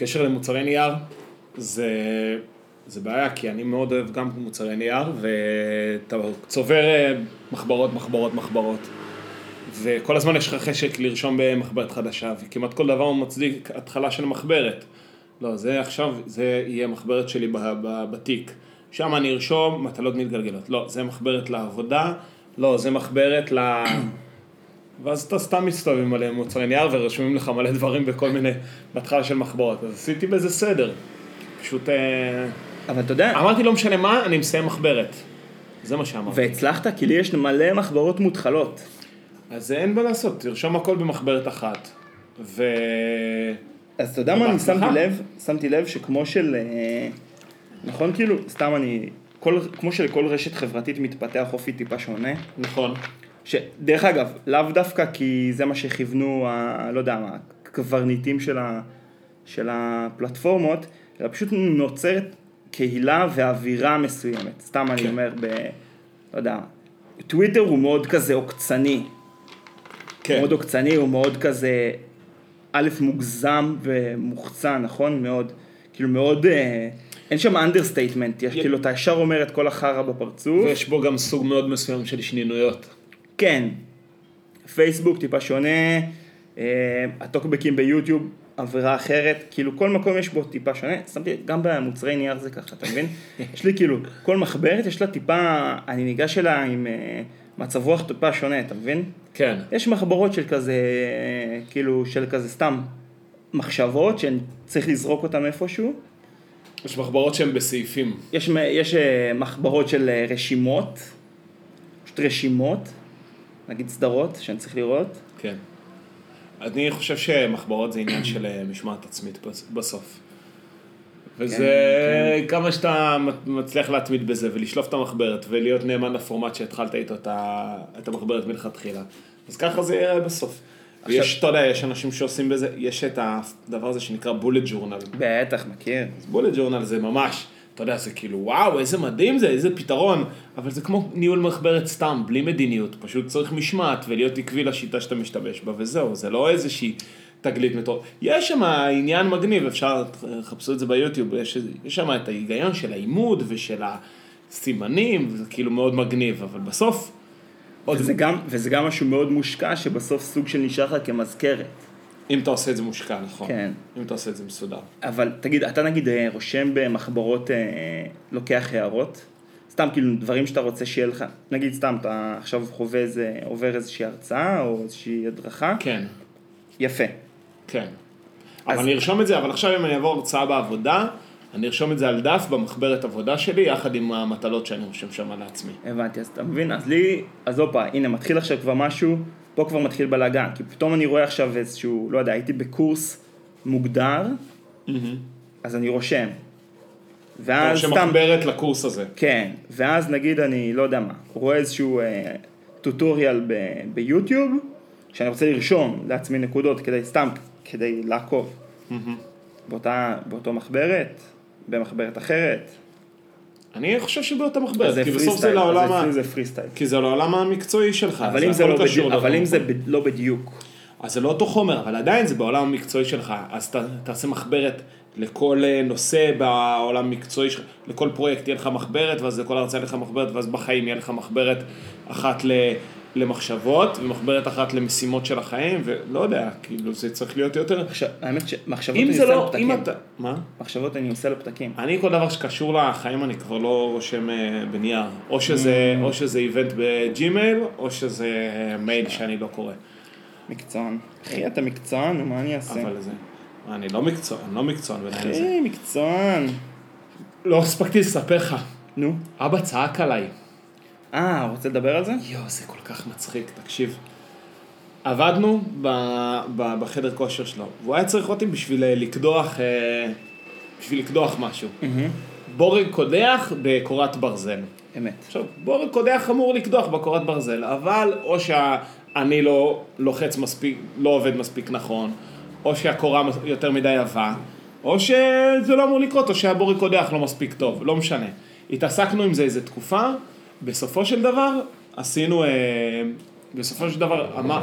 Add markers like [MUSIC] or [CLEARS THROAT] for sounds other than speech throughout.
בקשר למוצרי נייר, זה, זה בעיה, כי אני מאוד אוהב גם מוצרי נייר, ואתה צובר אה, מחברות, מחברות, מחברות. וכל הזמן יש לך חשק לרשום במחברת חדשה, וכמעט כל דבר הוא מצדיק התחלה של מחברת. לא, זה עכשיו, זה יהיה מחברת שלי בתיק. שם אני ארשום מטלות מתגלגלות. לא, זה מחברת לעבודה, לא, זה מחברת ל... ואז אתה סתם מסתובב עם מלא מוצרי נייר ורשומים לך מלא דברים בכל מיני, בהתחלה של מחברות. אז עשיתי בזה סדר. פשוט אה, אבל אתה יודע, אמרתי לא משנה מה, אני מסיים מחברת. זה מה שאמרתי. והצלחת, כי לי יש מלא מחברות מותחלות. אז אין מה לעשות, תרשום הכל במחברת אחת. ו... אז אתה יודע מה אני. שמתי לב? שמתי לב שכמו של... אה, נכון כאילו, סתם אני... כל, כמו שלכל רשת חברתית מתפתח אופי טיפה שונה. נכון. שדרך אגב, לאו דווקא כי זה מה שכיוונו, ה, לא יודע מה, הקברניטים של, ה, של הפלטפורמות, אלא פשוט נוצרת קהילה ואווירה מסוימת. סתם אני כן. אומר, ב... לא יודע, טוויטר הוא מאוד כזה עוקצני. כן. מאוד עוקצני, הוא מאוד כזה, א', מוגזם ומוחצן, נכון? מאוד, כאילו מאוד, אה, אין שם understatement, יש י- כאילו, אתה ישר אומר את כל החרא בפרצוף. ויש בו גם סוג מאוד מסוים של שנינויות. כן, פייסבוק טיפה שונה, אה, הטוקבקים ביוטיוב עבירה אחרת, כאילו כל מקום יש בו טיפה שונה, שמתי, גם במוצרי נייר זה ככה, אתה מבין? [LAUGHS] יש לי כאילו, כל מחברת יש לה טיפה, אני ניגש אליה עם אה, מצב רוח טיפה שונה, אתה מבין? כן. יש מחברות של כזה, כאילו, של כזה סתם מחשבות שצריך לזרוק אותן איפשהו. יש מחברות שהן בסעיפים. יש, יש אה, מחברות של רשימות, פשוט רשימות, נגיד סדרות שאני צריך לראות. כן. אני חושב שמחברות זה עניין של אה, משמעת עצמית בס- בסוף. וזה כן, כמה שאתה מצליח להתמיד בזה ולשלוף את המחברת ולהיות נאמן לפורמט שהתחלת איתו את המחברת מלכתחילה. אז ככה זה יהיה בסוף. ויש, אתה יודע, יש אנשים שעושים בזה, יש את הדבר הזה שנקרא בולט ג'ורנל. בטח, מכיר. אז בולט ג'ורנל זה ממש, אתה יודע, זה כאילו, וואו, איזה מדהים זה, איזה פתרון, אבל זה כמו ניהול מחברת סתם, בלי מדיניות, פשוט צריך משמעת ולהיות עקבי לשיטה שאתה משתמש בה, וזהו, זה לא איזושהי תגלית מטורף. יש שם עניין מגניב, אפשר, חפשו את זה ביוטיוב, יש, שם את ההיגיון של העימוד ושל הסימנים, וזה כאילו מאוד מגניב, אבל בסוף, עוד, וזה גם, וזה גם משהו מאוד מושקע, שבסוף סוג של נשאר לך כמזכרת. אם אתה עושה את זה מושקע, נכון. כן. אם אתה עושה את זה מסודר. אבל תגיד, אתה נגיד אה, רושם במחברות, אה, לוקח הערות? סתם כאילו דברים שאתה רוצה שיהיה לך, נגיד סתם אתה עכשיו חווה איזה, עובר איזושהי הרצאה או איזושהי הדרכה, כן. יפה. כן. אז- אבל אני ארשום את זה, אבל עכשיו אם אני אעבור הרצאה בעבודה, אני ארשום את זה על דף במחברת עבודה שלי, יחד עם המטלות שאני רושם שם לעצמי. הבנתי, אז אתה מבין? אז לי, אז הופה, הנה מתחיל עכשיו כבר משהו, פה כבר מתחיל בלאגן, כי פתאום אני רואה עכשיו איזשהו, לא יודע, הייתי בקורס מוגדר, אז אני רושם. ואז סתם, מחברת לקורס הזה. כן, ואז נגיד אני, לא יודע מה, רואה איזשהו אה, טוטוריאל ב, ביוטיוב, שאני רוצה לרשום לעצמי נקודות כדי, סתם, כדי לעקוב. באותה, באותו מחברת, במחברת אחרת. אני חושב שבאותה אז מחברת, כי בסוף זה לעולם, זה פרי סטייל. כי זה לעולם המקצועי שלך. אבל אם זה לא בדיוק, אבל אם זה. ב- לא בדיוק. אז זה לא אותו חומר, אבל עדיין זה בעולם המקצועי שלך, אז ת, תעשה מחברת לכל אה, נושא בעולם המקצועי שלך, לכל פרויקט יהיה לך מחברת, ואז לכל הרצאה יהיה לך מחברת, ואז בחיים יהיה לך מחברת אחת ל, למחשבות, ומחברת אחת למשימות של החיים, ולא יודע, כאילו זה צריך להיות יותר... האמת שמחשבות אני עושה לא, לפתקים. אתה... מה? מחשבות אני עושה לפתקים. אני כל דבר שקשור לחיים אני כבר לא רושם אה, בנייר, או שזה, Mm. או שזה event בג'ימייל, או שזה מייל שאני לא קורא. מקצוען. אחי, אתה מקצוען, נו, מה אני אעשה? אבל זה... אני לא מקצוען, לא מקצוען בעניין הזה. אחי, מקצוען. לא הספקתי לספר לך. נו. אבא צעק עליי. אה, רוצה לדבר על זה? יואו, זה כל כך מצחיק, תקשיב. עבדנו ב, ב, בחדר כושר שלו, והוא היה צריך אותי בשביל אה, לקדוח, אה, בשביל לקדוח משהו. בורג קודח בקורת ברזל. אמת. עכשיו, בורג קודח אמור לקדוח בקורת ברזל, אבל או שאני לא לוחץ מספיק, לא עובד מספיק נכון, או שהקורה מס- יותר מדי עבה, או שזה לא אמור לקרות, או שהבורג קודח לא מספיק טוב, לא משנה. התעסקנו עם זה איזה תקופה, בסופו של דבר עשינו, אה, בסופו של דבר אמר,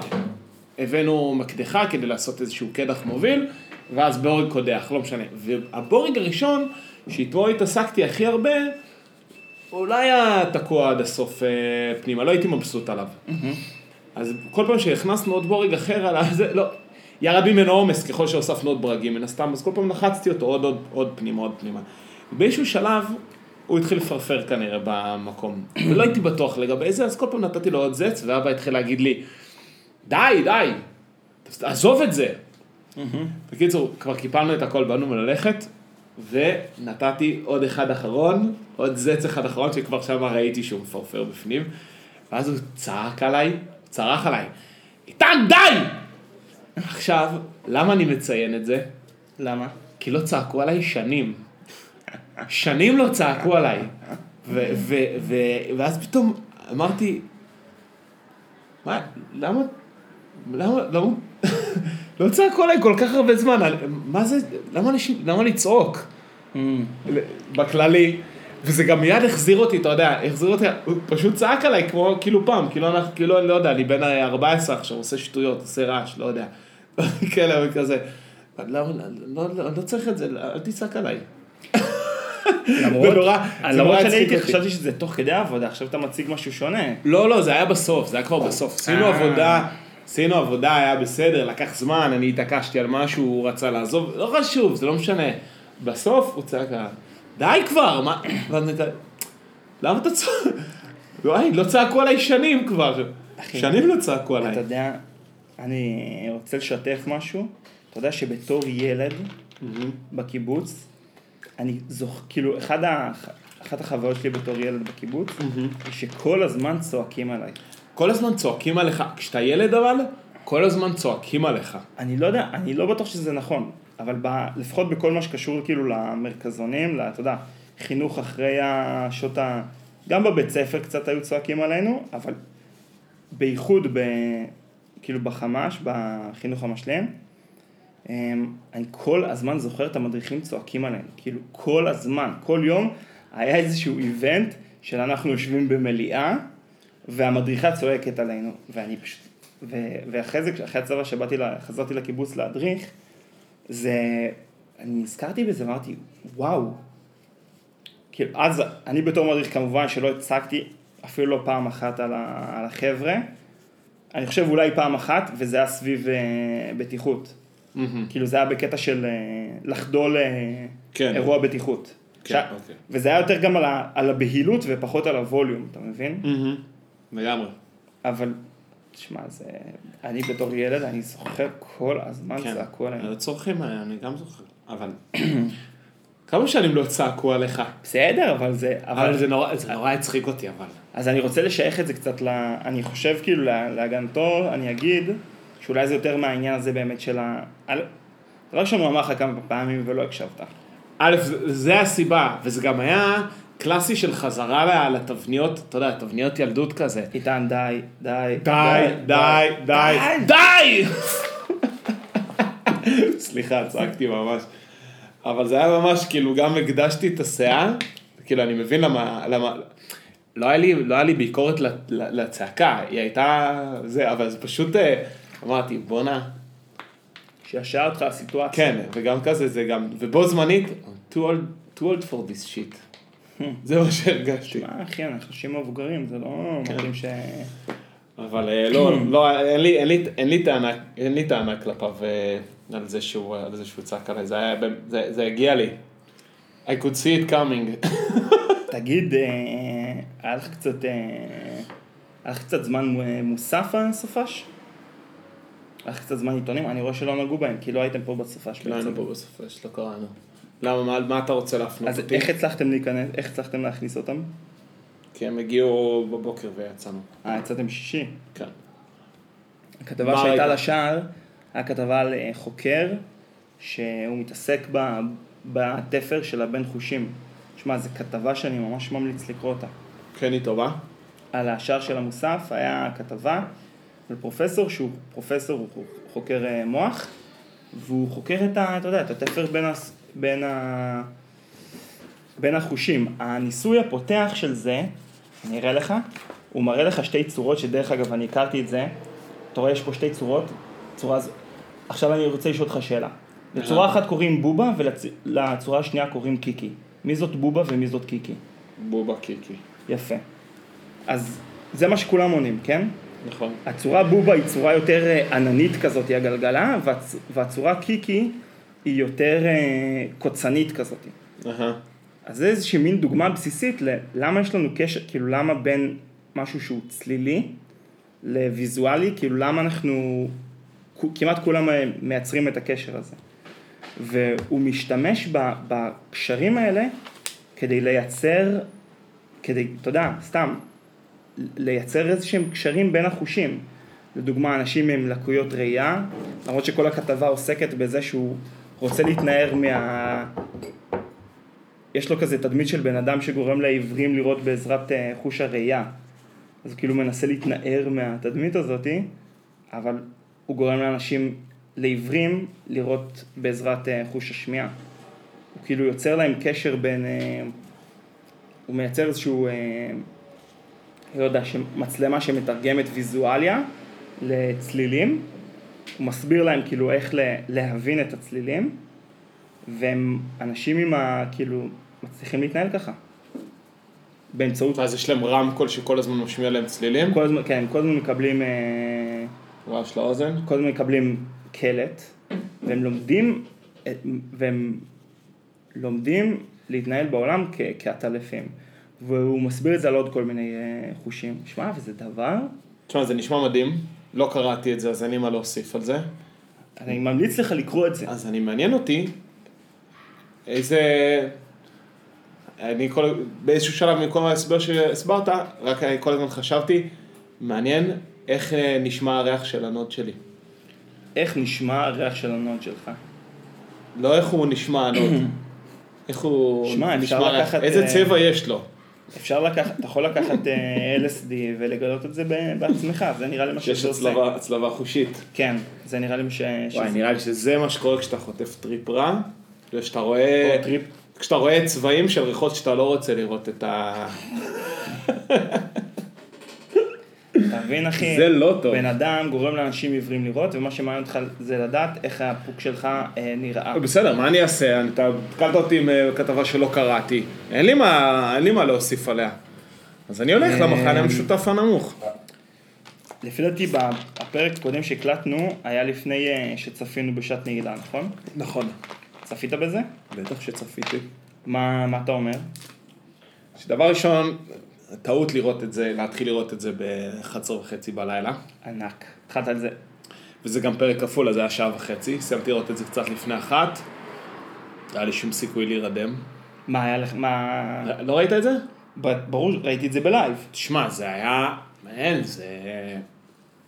הבאנו מקדחה כדי לעשות איזשהו קדח מוביל, ואז בורג קודח, לא משנה. והבורג הראשון, שאיתו התעסקתי הכי הרבה, הוא לא היה תקוע עד הסוף אה, פנימה, לא הייתי מבסוט עליו. אז כל פעם שהכנסנו עוד בורג אחר על זה, לא, ירד ממנו עומס ככל שהוספנו עוד ברגים מן הסתם, אז כל פעם לחצתי אותו עוד, עוד, עוד פנימה, עוד פנימה. באיזשהו שלב הוא התחיל לפרפר כנראה במקום, ולא הייתי בטוח לגבי זה, אז כל פעם נתתי לו עוד זץ, ואבא התחיל להגיד לי, די, די, עזוב את זה. בקיצור, כבר קיפלנו את הכל, באנו ללכת, ונתתי עוד אחד אחרון, עוד זץ אחד אחרון, שכבר שם ראיתי שהוא מפרפר בפנים, ואז הוא צעק עליי, צרח עליי, איתן, די! עכשיו, למה אני מציין את זה? למה? כי לא צעקו עליי שנים. שנים לא צעקו עליי. ו- ו- ו- ואז פתאום אמרתי, מה, למה, למה, למה, [LAUGHS] לא צעקו עליי כל כך הרבה זמן, מה זה, למה, אנשים, למה לצעוק? בכללי, וזה גם מיד החזיר אותי, אתה יודע, החזיר אותי, הוא פשוט צעק עליי כמו, כאילו פעם, כאילו אנחנו, כאילו, אני לא יודע, אני בן 14 עכשיו, עושה שטויות, עושה רעש, לא יודע. [LAUGHS] כאלה וכזה. לא, לא, לא, לא צריך את זה, אל תצעק עליי. למרות, שאני הייתי. חשבתי שזה תוך כדי העבודה, עכשיו אתה מציג משהו שונה. לא, לא, זה היה בסוף, זה היה כבר בסוף. עשינו אה. עבודה, עשינו עבודה, היה בסדר, לקח זמן, אני התעקשתי על משהו, הוא רצה לעזוב, לא חשוב, זה לא משנה. בסוף הוא צעק, די כבר, מה, [COUGHS] למה אתה צועק? [LAUGHS] לא צעקו עליי שנים כבר. שנים לא צעקו עליי. אתה יודע, אני רוצה לשתף משהו. אתה יודע שבתור ילד בקיבוץ, אני זוכר, כאילו, אחד ה... אחת החוויות שלי בתור ילד בקיבוץ, היא שכל הזמן צועקים עליי. כל הזמן צועקים עליך, כשאתה ילד אבל, כל הזמן צועקים עליך. אני לא יודע, אני לא בטוח שזה נכון, אבל ב, לפחות בכל מה שקשור כאילו למרכזונים, אתה יודע, חינוך אחרי השעות ה... גם בבית ספר קצת היו צועקים עלינו, אבל בייחוד ב... כאילו בחמ"ש, בחינוך המשלים, אני כל הזמן זוכר את המדריכים צועקים עלינו, כאילו כל הזמן, כל יום היה איזשהו איבנט של אנחנו יושבים במליאה והמדריכה צועקת עלינו, ואני פשוט, ו, ואחרי זה, אחרי הצבא שבאתי, לה- חזרתי לקיבוץ להדריך, זה, אני נזכרתי בזה, אמרתי, וואו, כאילו, אז אני בתור מדריך כמובן שלא הצגתי אפילו לא פעם אחת על, ה, על החבר'ה, אני חושב אולי פעם אחת, וזה היה סביב אה, בטיחות. כאילו זה היה בקטע של אה, לחדול אה, כן. אירוע בטיחות. כן, עכשיו- אוקיי. וזה היה יותר גם על, ה, על הבהילות ופחות על הווליום, אתה מבין? לגמרי. אבל, תשמע, זה... אני בתור ילד, אני זוכר כל הזמן כן. צעקו עלינו. הצורכים האלה, אני גם זוכר. אבל... [CLEARS THROAT] כמה שנים לא צעקו עליך? בסדר, אבל זה... אבל זה נורא, זה נורא הצחיק אותי, אבל. אז אני רוצה לשייך את זה קצת ל... אני חושב כאילו לה- להגנתו, אני אגיד שאולי זה יותר מהעניין הזה באמת של ה... דבר ראשון הוא אמר לך כמה פעמים ולא הקשבת. א', זה- הסיבה, וזה גם היה קלאסי של חזרה לתבניות, אתה יודע, תבניות ילדות כזה. איתן, די, די, די, די, די, די! סליחה, צעקתי ממש. אבל זה היה ממש, כאילו, גם הקדשתי את הסאה, כאילו, אני מבין למה, למה, לא היה לי, לא היה לי ביקורת לצעקה, היא הייתה, זה, אבל זה פשוט, אה, אמרתי, בואנה, שישר אותך הסיטואציה. כן, וגם כזה, זה גם, ובו זמנית, too old, too old for this shit. זה מה שהרגשתי. מה, אחי, אנחנו אנשים מבוגרים, זה לא. מתאים ש... אבל אה, לא, לא, אין לי, אין לי, אין לי טענה, אין לי טענה כלפיו אה, על זה שהוא, על זה שהוא צעק עליי, זה היה, זה, זה הגיע לי. I could see it coming. [LAUGHS] תגיד, אה, היה לך קצת, היה לך קצת זמן מו- מוסף הסופש? לך קצת זמן עיתונים? אני רואה שלא נגעו בהם, כי לא הייתם פה בסופש לא היינו פה בסופש, לא קראנו. למה, מה, מה אתה רוצה להפנות אז אותי? איך הצלחתם להיכנס, איך הצלחתם להכניס אותם? כי הם הגיעו בבוקר ויצאנו. אה, יצאתם שישי. כן. הכתבה שהייתה? לשער, היה כתבה על אה, חוקר שהוא מתעסק ב- בתפר של הבין חושים. שמע, זו כתבה שאני ממש ממליץ לקרוא אותה. כן, היא טובה? על השער של המוסף היה כתבה על פרופסור שהוא פרופסור, הוא חוקר אה, מוח, והוא חוקר את, ה, אתה יודע, את התפר בין, הס, בין, ה, בין החושים. הניסוי הפותח של זה, אני אראה לך, הוא מראה לך שתי צורות, שדרך אגב אני הכרתי את זה, אתה רואה יש פה שתי צורות, צורה זו. עכשיו אני רוצה לשאול אותך שאלה. לצורה. אחת קוראים בובה ולצורה השנייה קוראים קיקי. מי זאת בובה ומי זאת קיקי? בובה קיקי. יפה. אז זה מה שכולם עונים, כן? נכון. הצורה בובה היא צורה יותר אה, עננית כזאת, היא הגלגלה, והצ... והצורה קיקי היא יותר אה, קוצנית כזאת. אהה. אז זה איזושהי מין דוגמה בסיסית ללמה יש לנו קשר, כאילו למה בין משהו שהוא צלילי לוויזואלי, כאילו למה אנחנו, כמעט כולם אה, מייצרים את הקשר הזה. והוא משתמש בקשרים האלה כדי לייצר, כדי, אתה יודע, סתם, לייצר איזה שהם קשרים בין החושים. לדוגמה, אנשים עם לקויות ראייה, למרות שכל הכתבה עוסקת בזה שהוא רוצה להתנער מה... יש לו כזה תדמית של בן אדם שגורם לעיוורים לראות בעזרת אה, חוש הראייה. אז הוא כאילו מנסה להתנער מהתדמית הזאתי, אבל הוא גורם לאנשים, לעיוורים, לראות בעזרת אה, חוש השמיעה. הוא כאילו יוצר להם קשר בין... אה, הוא מייצר איזשהו, לא יודע, מצלמה שמתרגמת ויזואליה לצלילים. הוא מסביר להם כאילו איך להבין את הצלילים, והם אנשים עם ה... כאילו, מצליחים להתנהל ככה. באמצעות... אז יש להם רמקול שכל הזמן משמיע להם צלילים. כל הזמן, כן, כל הזמן מקבלים... אה, רעש לאוזן. כל הזמן מקבלים קלט, והם לומדים, והם לומדים להתנהל בעולם כ- כעטלפים. והוא מסביר את זה על עוד כל מיני אה, חושים. שמע, וזה דבר, תשמע, זה נשמע מדהים. לא קראתי את זה, אז אין לי מה להוסיף על זה. אני ממליץ לך לקרוא את זה. אז אני מעניין אותי איזה... אני כל... באיזשהו שלב מכל ההסבר שהסברת, רק אני כל הזמן חשבתי, מעניין איך אה, נשמע הריח של הנאד שלי. איך נשמע הריח של הנאד שלך? לא איך הוא נשמע הנאד, [CLEARS THROAT] איך הוא שמע, אפשר לקחת, איזה אה, צבע יש לו. אפשר לקחת, אתה יכול לקחת אה, LSD ולגלות את זה בעצמך, זה נראה לי מה שיש שזה עושה. הצלבה, הצלבה חושית. כן, זה נראה לי מה ש... וואי, נראה לי שזה מה שקורה כשאתה חוטף טריפ רע, כשאתה רואה. כשאתה רואה צבעים של ריחות שאתה לא רוצה לראות את ה... [LAUGHS] מבין אחי? זה לא טוב. בן אדם גורם לאנשים עיוורים לראות, ומה שמעניין אותך זה לדעת איך הפוק שלך אה, נראה. בסדר, מה אני אעשה? אני- אתה התקלת אותי עם אה, כתבה שלא קראתי. אין לי מה, אין לי מה להוסיף עליה. אז אני הולך אה, למחנה המשותף הנמוך. לפי דעתי בפרק הקודם שהקלטנו היה לפני אה, שצפינו בשעת נעילה, נכון? נכון. צפית בזה? בטח שצפיתי. מה, מה אתה אומר? שדבר ראשון, טעות לראות את זה, להתחיל לראות את זה ב-11 וחצי בלילה. ענק. התחלת על זה. וזה גם פרק כפול, אז זה היה שעה וחצי. סיימתי לראות את זה קצת לפני אחת. היה לי שום סיכוי להירדם. מה היה לך, מה... לא ראית את זה? ברור, ראיתי את זה בלייב. תשמע, זה היה, אין, זה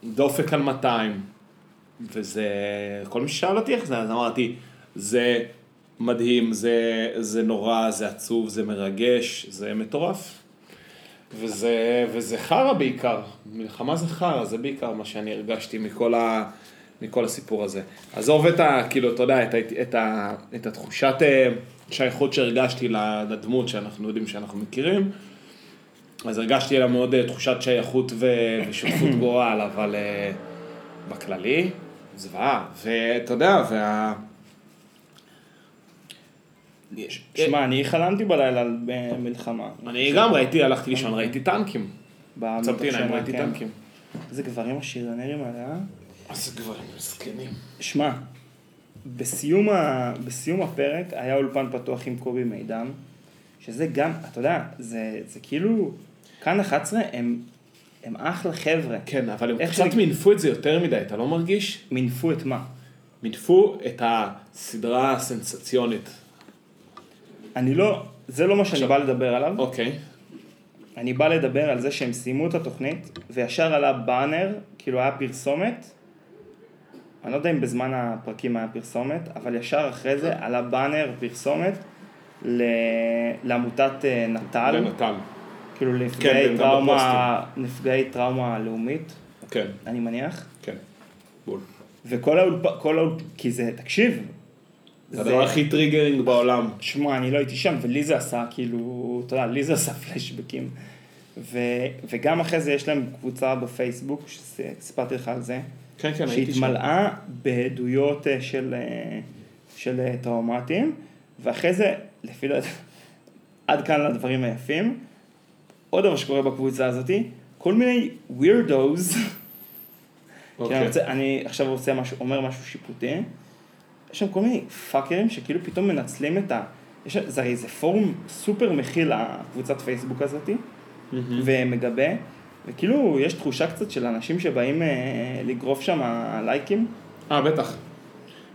דופק על 200, וזה, כל מי ששאל אותי איך זה, אז אמרתי, זה מדהים, זה, זה נורא, זה עצוב, זה מרגש, זה מטורף. וזה, וזה חרא בעיקר, מלחמה זה חרא, זה בעיקר מה שאני הרגשתי מכל, ה, מכל הסיפור הזה. עזוב את ה, כאילו, אתה יודע, את, את, ה, את התחושת אה, שייכות שהרגשתי לדמות שאנחנו יודעים שאנחנו מכירים, אז הרגשתי לה מאוד אה, תחושת שייכות ושותפות גורל, אבל אה, בכללי, זוועה. ואתה יודע, וה... יש- שמע, אני חלמתי בלילה על אה, מלחמה. אני גם ראיתי, הלכתי לישון, ראיתי טנקים. צפתי עיניים, ראיתי כן. טנקים. איזה גברים השריונרים האלה, אה? איזה גברים מסכנים. שמע, בסיום, ה... בסיום הפרק היה אולפן פתוח עם קובי מידן, שזה גם, אתה יודע, זה, זה כאילו, כאן 11 הם, הם אחלה חבר'ה. כן, אבל הם קצת זה- מינפו את זה יותר מדי, אתה לא מרגיש? מינפו את מה? מינפו את הסדרה הסנסציונית. אני לא, זה לא מה שאני בא לדבר עליו. אוקיי. אני בא לדבר על זה שהם סיימו את התוכנית, וישר עלה באנר, כאילו היה פרסומת, אני לא יודע אם בזמן הפרקים היה פרסומת, אבל ישר אחרי זה עלה באנר פרסומת ל... לעמותת אה, נט"ל, לנט"ל. כאילו כן, לנפגעי טראומה, נפגעי טראומה לאומית, כן, אני מניח, כן. בול. וכל האולפ... כל האולפ... כי זה, תקשיב, זה הדבר הכי triggering בעולם. שמע, אני לא הייתי שם, ולי זה עשה, כאילו, אתה יודע, לי זה עשה פלשבקים. ו, וגם אחרי זה יש להם קבוצה בפייסבוק, שסיפרתי לך על זה, כן, כן, הייתי שם. שהתמלאה בעדויות אה, של, אה, של אה, טראומטיים, ואחרי זה, לפי דעתי, עד כאן לדברים היפים. עוד דבר שקורה בקבוצה הזאתי, כל מיני weirdos, כי אוקיי. אני, רוצה, אני עכשיו עושה משהו, אומר משהו שיפוטי, יש שם כל מיני פאקרים שכאילו פתאום מנצלים את ה... יש, זה הרי זה פורום סופר מכיל הקבוצת פייסבוק הזאתי, מהמם. ומגבה, וכאילו יש תחושה קצת של אנשים שבאים אה, לגרוף שם לייקים, אה, בטח.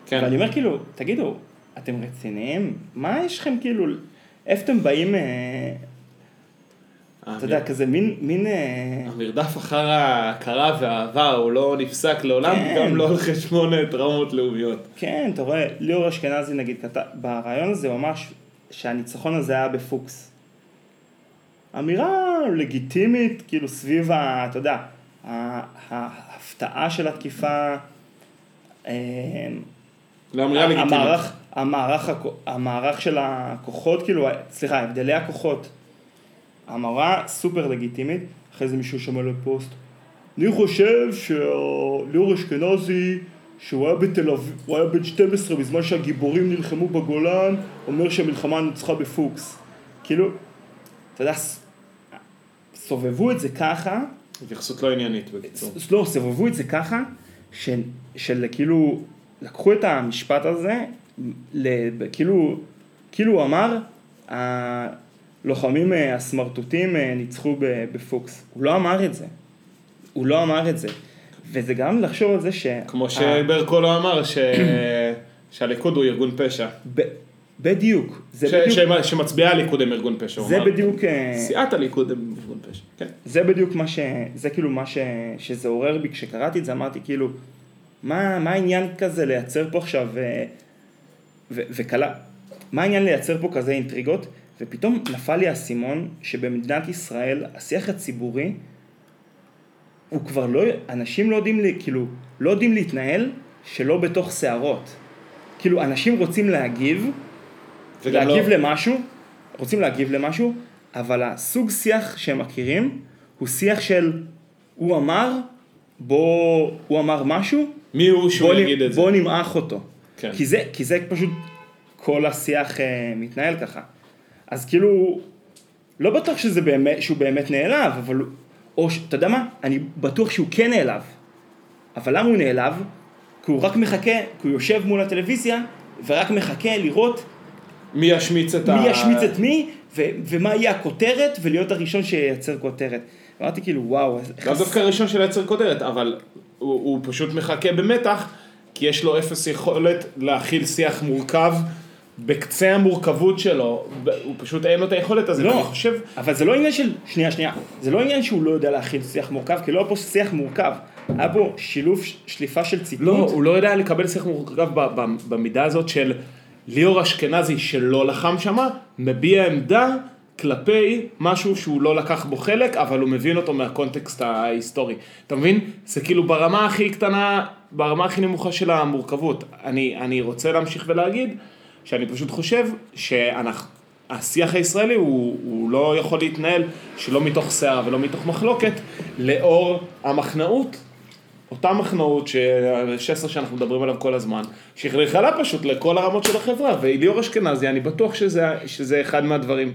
כן. ואני אומר כאילו, תגידו, אתם רציניים? מה יש לכם כאילו, איפה אתם באים, אה, אתה יודע, כזה מין, מין, אה, המרדף אחר ההכרה והאהבה הוא לא נפסק לעולם, כן. גם לא על חשבון אה, טראומות לאומיות. כן, אתה רואה, ליאור אשכנזי נגיד, ברעיון הזה הוא אמר ש- שהניצחון הזה היה בפוקס. אמירה לגיטימית, כאילו סביב ה... אתה יודע, ההפתעה של התקיפה, אה, לא לגיטימית. המערך, המערך, המערך של הכוחות, כאילו, סליחה, הבדלי הכוחות. המראה סופר לגיטימית, אחרי זה מישהו שמע לפוסט. אני חושב שליאור אשכנזי, שהוא היה בתל אביב, הוא היה בן 12 בזמן שהגיבורים נלחמו בגולן, אומר שהמלחמה נוצחה בפוקס. כאילו, אתה יודע, סובבו את זה ככה, התייחסות לא עניינית בקיצור. לא, סובבו את זה ככה, של, של כאילו, לקחו את המשפט הזה, כאילו, כאילו הוא אמר, הלוחמים אה, הסמרטוטים אה, ניצחו בפוקס. הוא לא אמר את זה. הוא לא אמר את זה. וזה גם לחשוב על זה ש... כמו ה- שברקולו אמר ש... שהליכוד הוא ארגון פשע. ב- בדיוק. זה ש- בדיוק, ש- שמצביעי הליכוד הם ארגון פשע. זה אמר. בדיוק, אה, סיעת הליכוד הם ארגון פשע. כן. זה בדיוק מה ש... זה כאילו מה ש... שזה עורר בי כשקראתי את זה, אמרתי כאילו, מה, מה העניין כזה לייצר פה עכשיו, ו... ו... וכלה, מה העניין לייצר פה כזה אינטריגות? ופתאום נפל לי האסימון שבמדינת ישראל השיח הציבורי הוא כבר לא, אנשים לא יודעים, לי, כאילו, לא יודעים להתנהל שלא בתוך סערות. כאילו, אנשים רוצים להגיב, וגם להגיב לא- למשהו, רוצים להגיב למשהו, אבל הסוג שיח שהם מכירים הוא שיח של הוא אמר, בוא, הוא אמר משהו, מי הוא שהוא בוא, יגיד נ- את זה? בוא נמעך אותו. כן. כי, זה, כי זה פשוט כל השיח אה, מתנהל ככה. אז כאילו, לא בטוח שזה באמת, שהוא באמת נעלב, אבל או אתה יודע מה? אני בטוח שהוא כן נעלב. אבל למה הוא נעלב? כי הוא רק מחכה, כי הוא יושב מול הטלוויזיה ורק מחכה לראות מי ישמיץ את ה... מי ישמיץ את מי, ו- ומה יהיה הכותרת, ולהיות הראשון שייצר כותרת. אמרתי כאילו, וואו, איך לאו דווקא הראשון של לייצר כותרת, אבל הוא, הוא פשוט מחכה במתח, כי יש לו אפס יכולת להכיל שיח מורכב בקצה המורכבות שלו, הוא פשוט אין לו את היכולת הזאת, לא, ואני חושב, אבל זה לא עניין של, שנייה, שנייה, זה לא עניין שהוא לא יודע להכיל שיח מורכב, כי לא היה פה שיח מורכב, היה פה שילוב, שליפה של ציטוט. לא, הוא לא יודע לקבל שיח מורכב במידה הזאת של ליאור אשכנזי שלא לחם שמה, מביע עמדה כלפי משהו שהוא לא לקח בו חלק, אבל הוא מבין אותו מהקונטקסט ההיסטורי. אתה מבין? זה כאילו ברמה הכי קטנה, ברמה הכי נמוכה של המורכבות. אני, אני רוצה להמשיך ולהגיד שאני פשוט חושב שאנחנו... השיח הישראלי הוא, הוא לא יכול להתנהל שלא מתוך סערה ולא מתוך מחלוקת, לאור המחנאות אותה מחנאות ש-16 שאנחנו מדברים עליו כל הזמן, שחלחלה פשוט לכל הרמות של החברה, וליאור אשכנזי, אני בטוח שזה, שזה אחד מהדברים.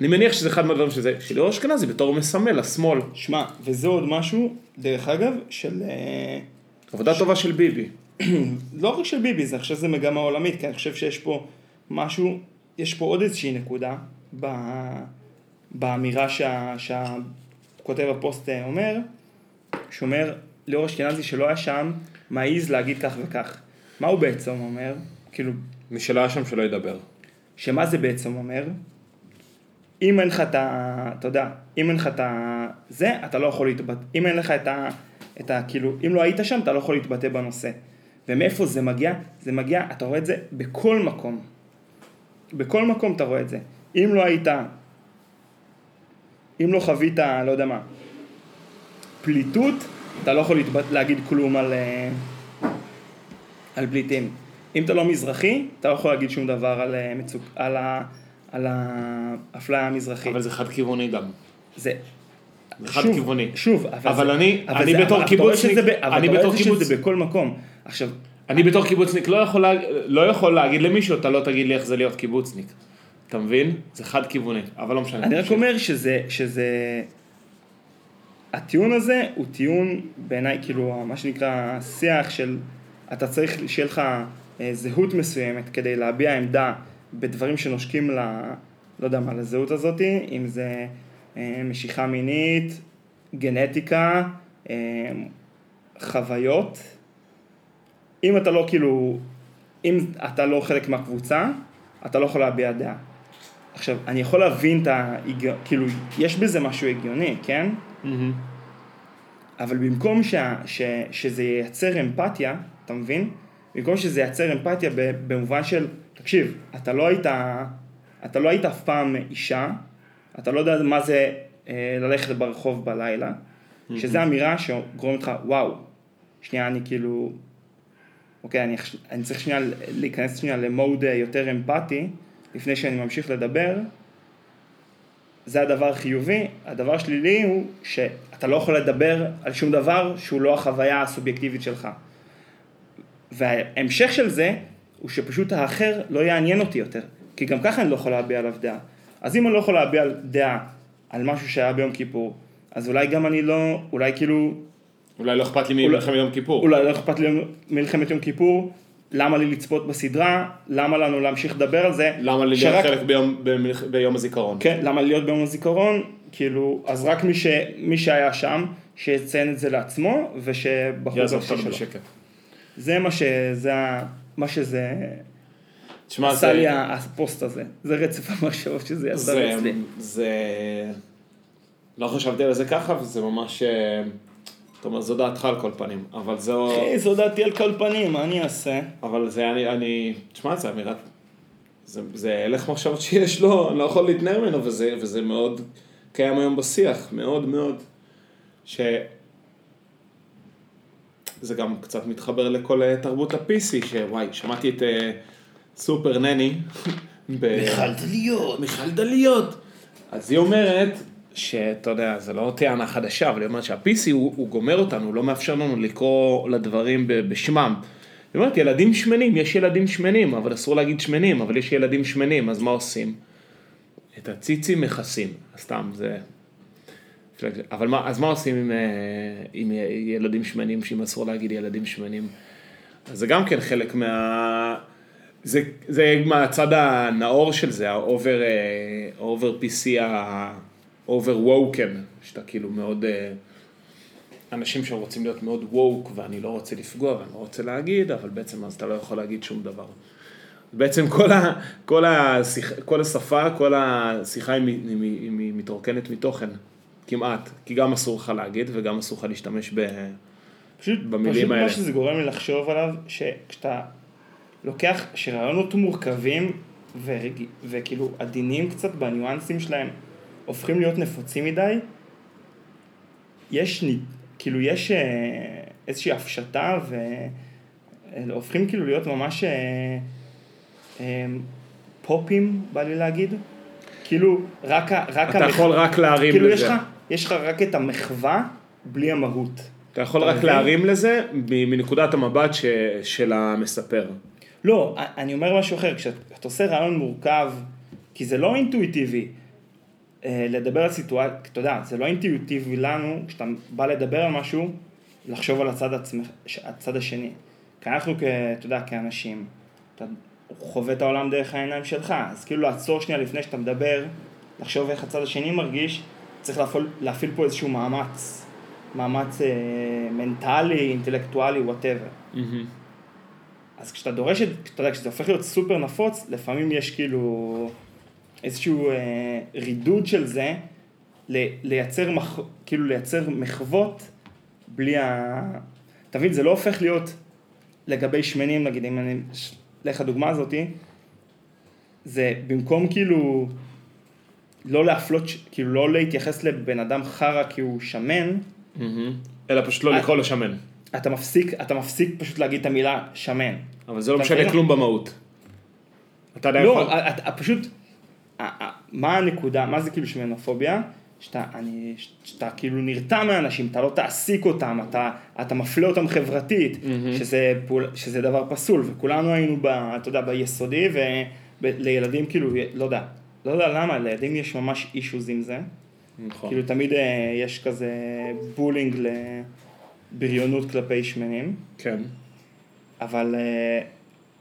אני מניח שזה אחד מהדברים שזה, שליאור אשכנזי בתור מסמל לשמאל. שמע, וזה עוד משהו, דרך אגב, של... אה, עבודה טובה של ביבי. לא רק של ביבי, זה, אני חושב שזה מגמה עולמית, כי אני חושב שיש פה משהו, יש פה עוד איזושהי נקודה ב, באמירה שה, שהכותב הפוסט אה, אומר, שאומר, ליאור אשכנזי שלא היה שם, מעז להגיד כך וכך. מה הוא בעצם אומר? כאילו, מי שלא היה שם שלא ידבר. שמה זה בעצם אומר? אם אין לך את ה... אתה יודע, אם אין לך את ה... זה, אתה לא יכול להתבטא... אם אין לך את ה... את ה... כאילו, אם לא היית שם, אתה לא יכול להתבטא בנושא. ומאיפה זה מגיע? זה מגיע, אתה רואה את זה בכל מקום. בכל מקום אתה רואה את זה. אם לא היית... אם לא חווית, לא יודע מה, פליטות, אתה לא יכול להתבט... להגיד כלום על... אה, על פליטים. אם אתה לא מזרחי, אתה לא יכול להגיד שום דבר על, אה, מצוק... על, ה... על האפליה המזרחית. אבל זה חד כיווני גם. זה... זה חד שוב, כיוווני. שוב, אבל, אבל זה, אני- אבל אני זה, בתור אבל אתה רואה קיבוצניק- אבל אני אתה רואה בתור שזה בכל מקום. עכשיו, אני בתור קיבוצניק לא יכול, לא יכול להגיד למישהו, אתה לא תגיד לי איך זה להיות קיבוצניק. אתה מבין? זה חד כיווני, אבל לא משנה. אני רק אומר שזה, שזה, הטיעון הזה הוא טיעון בעיניי, כאילו, מה שנקרא שיח של, אתה צריך שיהיה לך אה, זהות מסוימת כדי להביע עמדה בדברים שנושקים ל... לא יודע מה, לזהות הזאת, אם זה אה, משיכה מינית, גנטיקה, אה, חוויות. אם אתה לא כאילו, אם אתה לא חלק מהקבוצה, אתה לא יכול להביע דעה. עכשיו, אני יכול להבין את ההיגיון, כאילו, יש בזה משהו הגיוני, כן? מהמם. אבל במקום שה, ש, שזה ייצר אמפתיה, אתה מבין? במקום שזה ייצר אמפתיה במובן של, תקשיב, אתה לא היית, אתה לא היית אף פעם אישה, אתה לא יודע מה זה אה, ללכת ברחוב בלילה, שזו אמירה שגורמת לך, וואו, שנייה, אני כאילו, אוקיי, אני, אני צריך שנייה להיכנס שנייה למוד אה, יותר אמפתי, לפני שאני ממשיך לדבר, זה הדבר החיובי. הדבר השלילי הוא שאתה לא יכול לדבר על שום דבר שהוא לא החוויה הסובייקטיבית שלך. וההמשך של זה הוא שפשוט האחר לא יעניין אותי יותר, כי גם ככה אני לא יכול להביע עליו דעה. אז אם אני לא יכול להביע דעה על משהו שהיה ביום כיפור, אז אולי גם אני לא, אולי כאילו, אולי לא אכפת לי ממלחמת יום כיפור. אולי לא אכפת לי מלחמת יום כיפור, למה לי לצפות בסדרה, למה לנו להמשיך לדבר על זה. למה לי שרק- להיות חלק ביום- במלח- ביום הזיכרון? כן, למה להיות ביום הזיכרון? כאילו, אז רק מי, ש, מי שהיה שם, שיציין את זה לעצמו, ושבחור יעזוב אותנו. בשקט. זה מה שזה, מה שזה, תשמע, עשה זה- לי הפוסט הזה. זה רצף המחשבות שזה יצא זה, לי אצלי. זה, לא חשבתי על זה ככה, וזה ממש, אה, אתה אומר, זו דעתך על כל פנים, אבל זו, אחי, זו דעתי על כל פנים, מה אני אעשה? אבל זה, אני, אני, תשמע, זה אמירת, זה, זה הלך מחשבות שיש לו, אני לא יכול להתנער ממנו, וזה, וזה מאוד קיים היום בשיח, מאוד מאוד, ש... זה גם קצת מתחבר לכל אה, תרבות ה-PC, שוואי, שמעתי את אה, סופר נני. [LAUGHS] ב- דליות. מיכל דליות. אז היא אומרת, שאתה יודע, זה לא טענה חדשה, אבל היא אומרת שה-PC הוא, הוא גומר אותנו, הוא לא מאפשר לנו לקרוא לדברים בשמם. היא אומרת, ילדים שמנים, יש ילדים שמנים, אבל אסור להגיד שמנים, אבל יש ילדים שמנים, אז מה עושים? את הציצים מכסים, סתם, זה... אבל מה, אז מה עושים עם, אה, עם ילדים שמנים, שאם אסור להגיד ילדים שמנים? אז זה גם כן חלק מה... זה, זה מהצד הנאור של זה, ה over, ה over PC, ה over woken, שאתה כאילו מאוד, אה, אנשים שרוצים להיות מאוד woke, ואני לא רוצה לפגוע ואני לא רוצה להגיד, אבל בעצם אז אתה לא יכול להגיד שום דבר. בעצם כל, ה, כל, השיח, כל השפה, כל השיחה היא, היא, היא, היא מתרוקנת מתוכן, כמעט, כי גם אסור לך להגיד וגם אסור לך להשתמש ב... פשוט, במילים פשוט האלה. מה שזה גורם לי לחשוב עליו, שכשאתה לוקח, שרעיונות מורכבים ורג... וכאילו עדינים קצת בניואנסים שלהם, הופכים להיות נפוצים מדי, יש, כאילו יש אה, איזושהי הפשטה והופכים כאילו להיות ממש אה, אה, פופים, בא לי להגיד. כאילו, רק, ה- רק אתה יכול רק להרים כאילו לזה. לך, יש לך רק את המחווה בלי המהות. אתה יכול אתה רק מבין? להרים לזה מנקודת המבט ש, של המספר. לא, אני אומר משהו אחר, כשאתה עושה רעיון מורכב, כי זה לא אינטואיטיבי אה, לדבר על סיטואציה, אתה יודע, זה לא אינטואיטיבי לנו, כשאתה בא לדבר על משהו, לחשוב על הצד, עצמך, הצד השני. כי אנחנו, אתה יודע, כאנשים, אתה חווה את העולם דרך העיניים שלך, אז כאילו לעצור שנייה לפני שאתה מדבר, לחשוב איך הצד השני מרגיש, צריך להפעיל, להפעיל פה איזשהו מאמץ, מאמץ אה, מנטלי, אינטלקטואלי, whatever. אז כשאתה דורש את, אתה יודע, כשזה הופך להיות סופר נפוץ, לפעמים יש כאילו איזשהו אה, רידוד של זה, ל, לייצר, מח, כאילו לייצר מחוות בלי ה... אתה מבין, זה לא הופך להיות לגבי שמנים, נגיד, אם אני אלך לדוגמה הזאתי, זה במקום כאילו לא להפלות, כאילו לא להתייחס לבן אדם חרא כי הוא שמן, אלא פשוט לא לקרוא לו שמן. אתה מפסיק, אתה מפסיק פשוט להגיד את המילה שמן. אבל זה לא משנה? כלום במהות. אתה יודע, לא, יכול- אתה פשוט, מה הנקודה, מה זה כאילו שמנופוביה? שאתה, אני, שאתה כאילו נרתע מאנשים, אתה לא תעסיק אותם, אתה, אתה מפלה אותם חברתית, מהמם. שזה, פעול, שזה דבר פסול, וכולנו היינו, ב, אתה יודע, ביסודי, ולילדים כאילו, לא יודע, לא יודע למה, לילדים יש ממש אישוז עם זה, נכון. כאילו תמיד אה, יש כזה בולינג לבריונות כלפי שמנים, כן. אבל אה,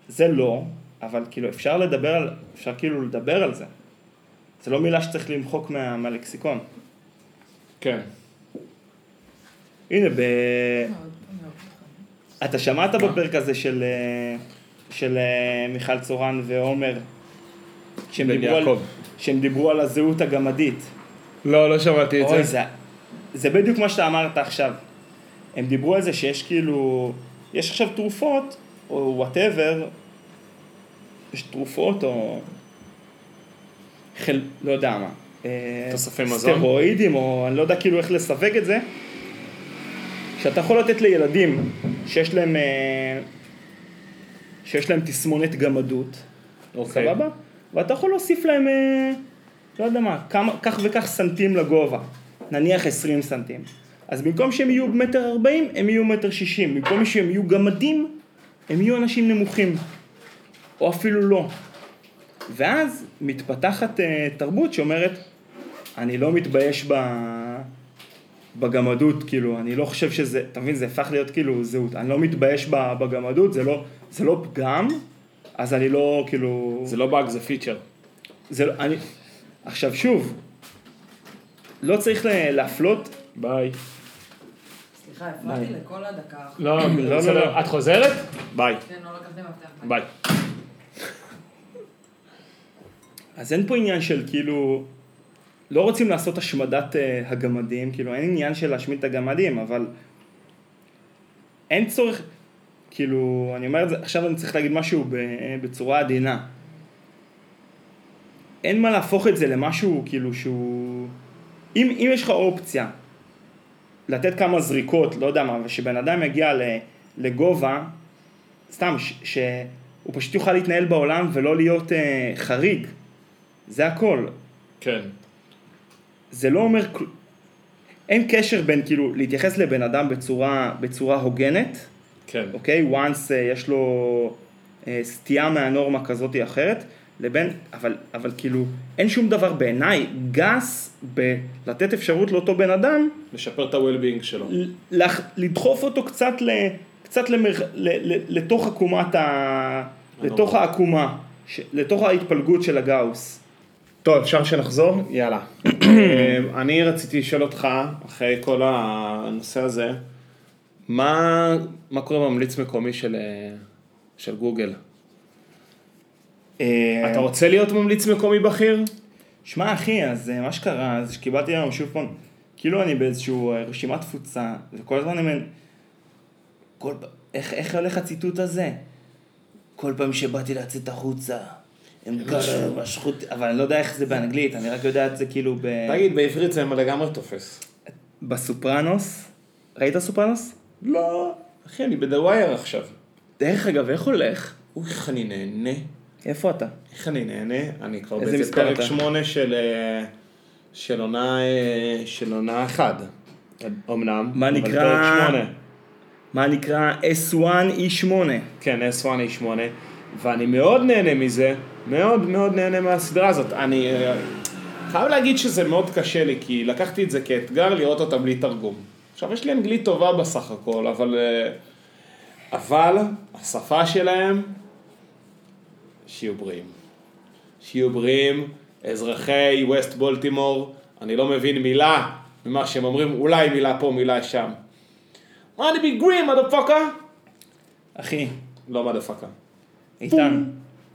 זה לא, אבל כאילו אפשר לדבר על, אפשר כאילו לדבר על זה. זה לא מילה שצריך למחוק מה, מהלקסיקון. כן. הנה, ב... אתה שמעת? בפרק הזה של, אה, של אה, מיכל צורן ועומר, שהם דיברו, על. שהם דיברו על הזהות הגמדית. לא, לא שמעתי את אוי, זה. זה, זה בדיוק מה שאתה אמרת עכשיו. הם דיברו על זה שיש כאילו, יש עכשיו תרופות, או וואטאבר, יש תרופות או חל... לא יודע מה. אה, תוספי מזון? סטרואידים, או אני לא יודע כאילו איך לסווג את זה. שאתה יכול לתת לילדים שיש להם, אה, שיש להם תסמונת גמדות, אוקיי. סבבה? ואתה יכול להוסיף להם, אה, לא יודע מה, כמה, כך וכך סנטים לגובה, נניח 20 סנטים. אז במקום שהם יהיו מטר 40, הם יהיו מטר 60. במקום שהם יהיו גמדים, הם יהיו אנשים נמוכים. או אפילו לא. ואז מתפתחת אה, תרבות שאומרת, אני לא מתבייש ב... בגמדות, כאילו, אני לא חושב שזה, אתה מבין, זה הפך להיות כאילו זהות. אני לא מתבייש בגמדות, זה לא, זה לא פגם, אז אני לא, כאילו... זה לא באג, זה פיצ'ר. זה לא, אני... עכשיו שוב, לא צריך להפלות, ביי. סליחה, הפרעתי לכל ההקלטה. לא, לא, בסדר. לא. את חוזרת? ביי. כן, לא לקחתי מפתח. ביי. אז אין פה עניין של כאילו, לא רוצים לעשות השמדת אה, הגמדים, כאילו אין עניין של להשמיד את הגמדים, אבל אין צורך, כאילו, אני אומר את זה, עכשיו אני צריך להגיד משהו ב- בצורה עדינה. אין מה להפוך את זה למשהו כאילו שהוא... אם, אם יש לך אופציה לתת כמה זריקות, לא יודע מה, ושבן אדם יגיע לגובה, סתם, ש- שהוא פשוט יוכל להתנהל בעולם ולא להיות אה, חריג. זה הכל. כן. זה לא אומר, אין קשר בין כאילו להתייחס לבן אדם בצורה, בצורה הוגנת, כן. אוקיי? once אה, יש לו אה, סטייה מהנורמה כזאת או אחרת, לבין, אבל, אבל כאילו, אין שום דבר בעיניי גס בלתת אפשרות לאותו בן אדם לשפר את ה-well-being שלו. לח- לדחוף אותו קצת, ל, קצת למר, ל, ל, לתוך עקומת ה... לתוך העקומה, ש, לתוך ההתפלגות של הגאוס. טוב, אפשר שנחזור? יאללה. [COUGHS] אה, אני רציתי לשאול אותך, אחרי כל הנושא הזה, מה, מה קורה בממליץ מקומי של, אה, של גוגל? אה, אתה רוצה להיות ממליץ מקומי בכיר? שמע אחי, אז מה שקרה, זה שקיבלתי היום שוב פעם, כאילו אני באיזשהו רשימת תפוצה, וכל הזמן אני אומר, כל איך, איך הולך הציטוט הזה? כל פעם שבאתי לצאת החוצה, הם ככה משכו אבל אני לא יודע איך זה באנגלית, אני רק יודע את זה כאילו ב... תגיד, בעברית זה לגמרי תופס. בסופרנוס, ראית סופרנוס? לא. אחי, אני ב The Wire עכשיו. דרך אגב, איך הולך? אוי, איך אני נהנה. איפה אתה? איך אני נהנה? אני כבר איזה באיזה פרק? שמונה של, אה, של עונה, אה, של עונה אחד. אמנם. מה נקרא? מה נקרא S1E8? כן, S1, E8, ואני מאוד נהנה מזה, מאוד מאוד נהנה מהסדרה הזאת. אני אה, חייב להגיד שזה מאוד קשה לי, כי לקחתי את זה כאתגר לראות אותה בלי תרגום. עכשיו, יש לי אנגלית טובה בסך הכל, אבל... אה, אבל השפה שלהם, שיהיו בריאים. שיהיו בריאים, אזרחי ווסט בולטימור, אני לא מבין מילה ממה שהם אומרים, אולי מילה פה, מילה שם. wanna be green, motherfucker? אחי, לא מודפקה. איתן,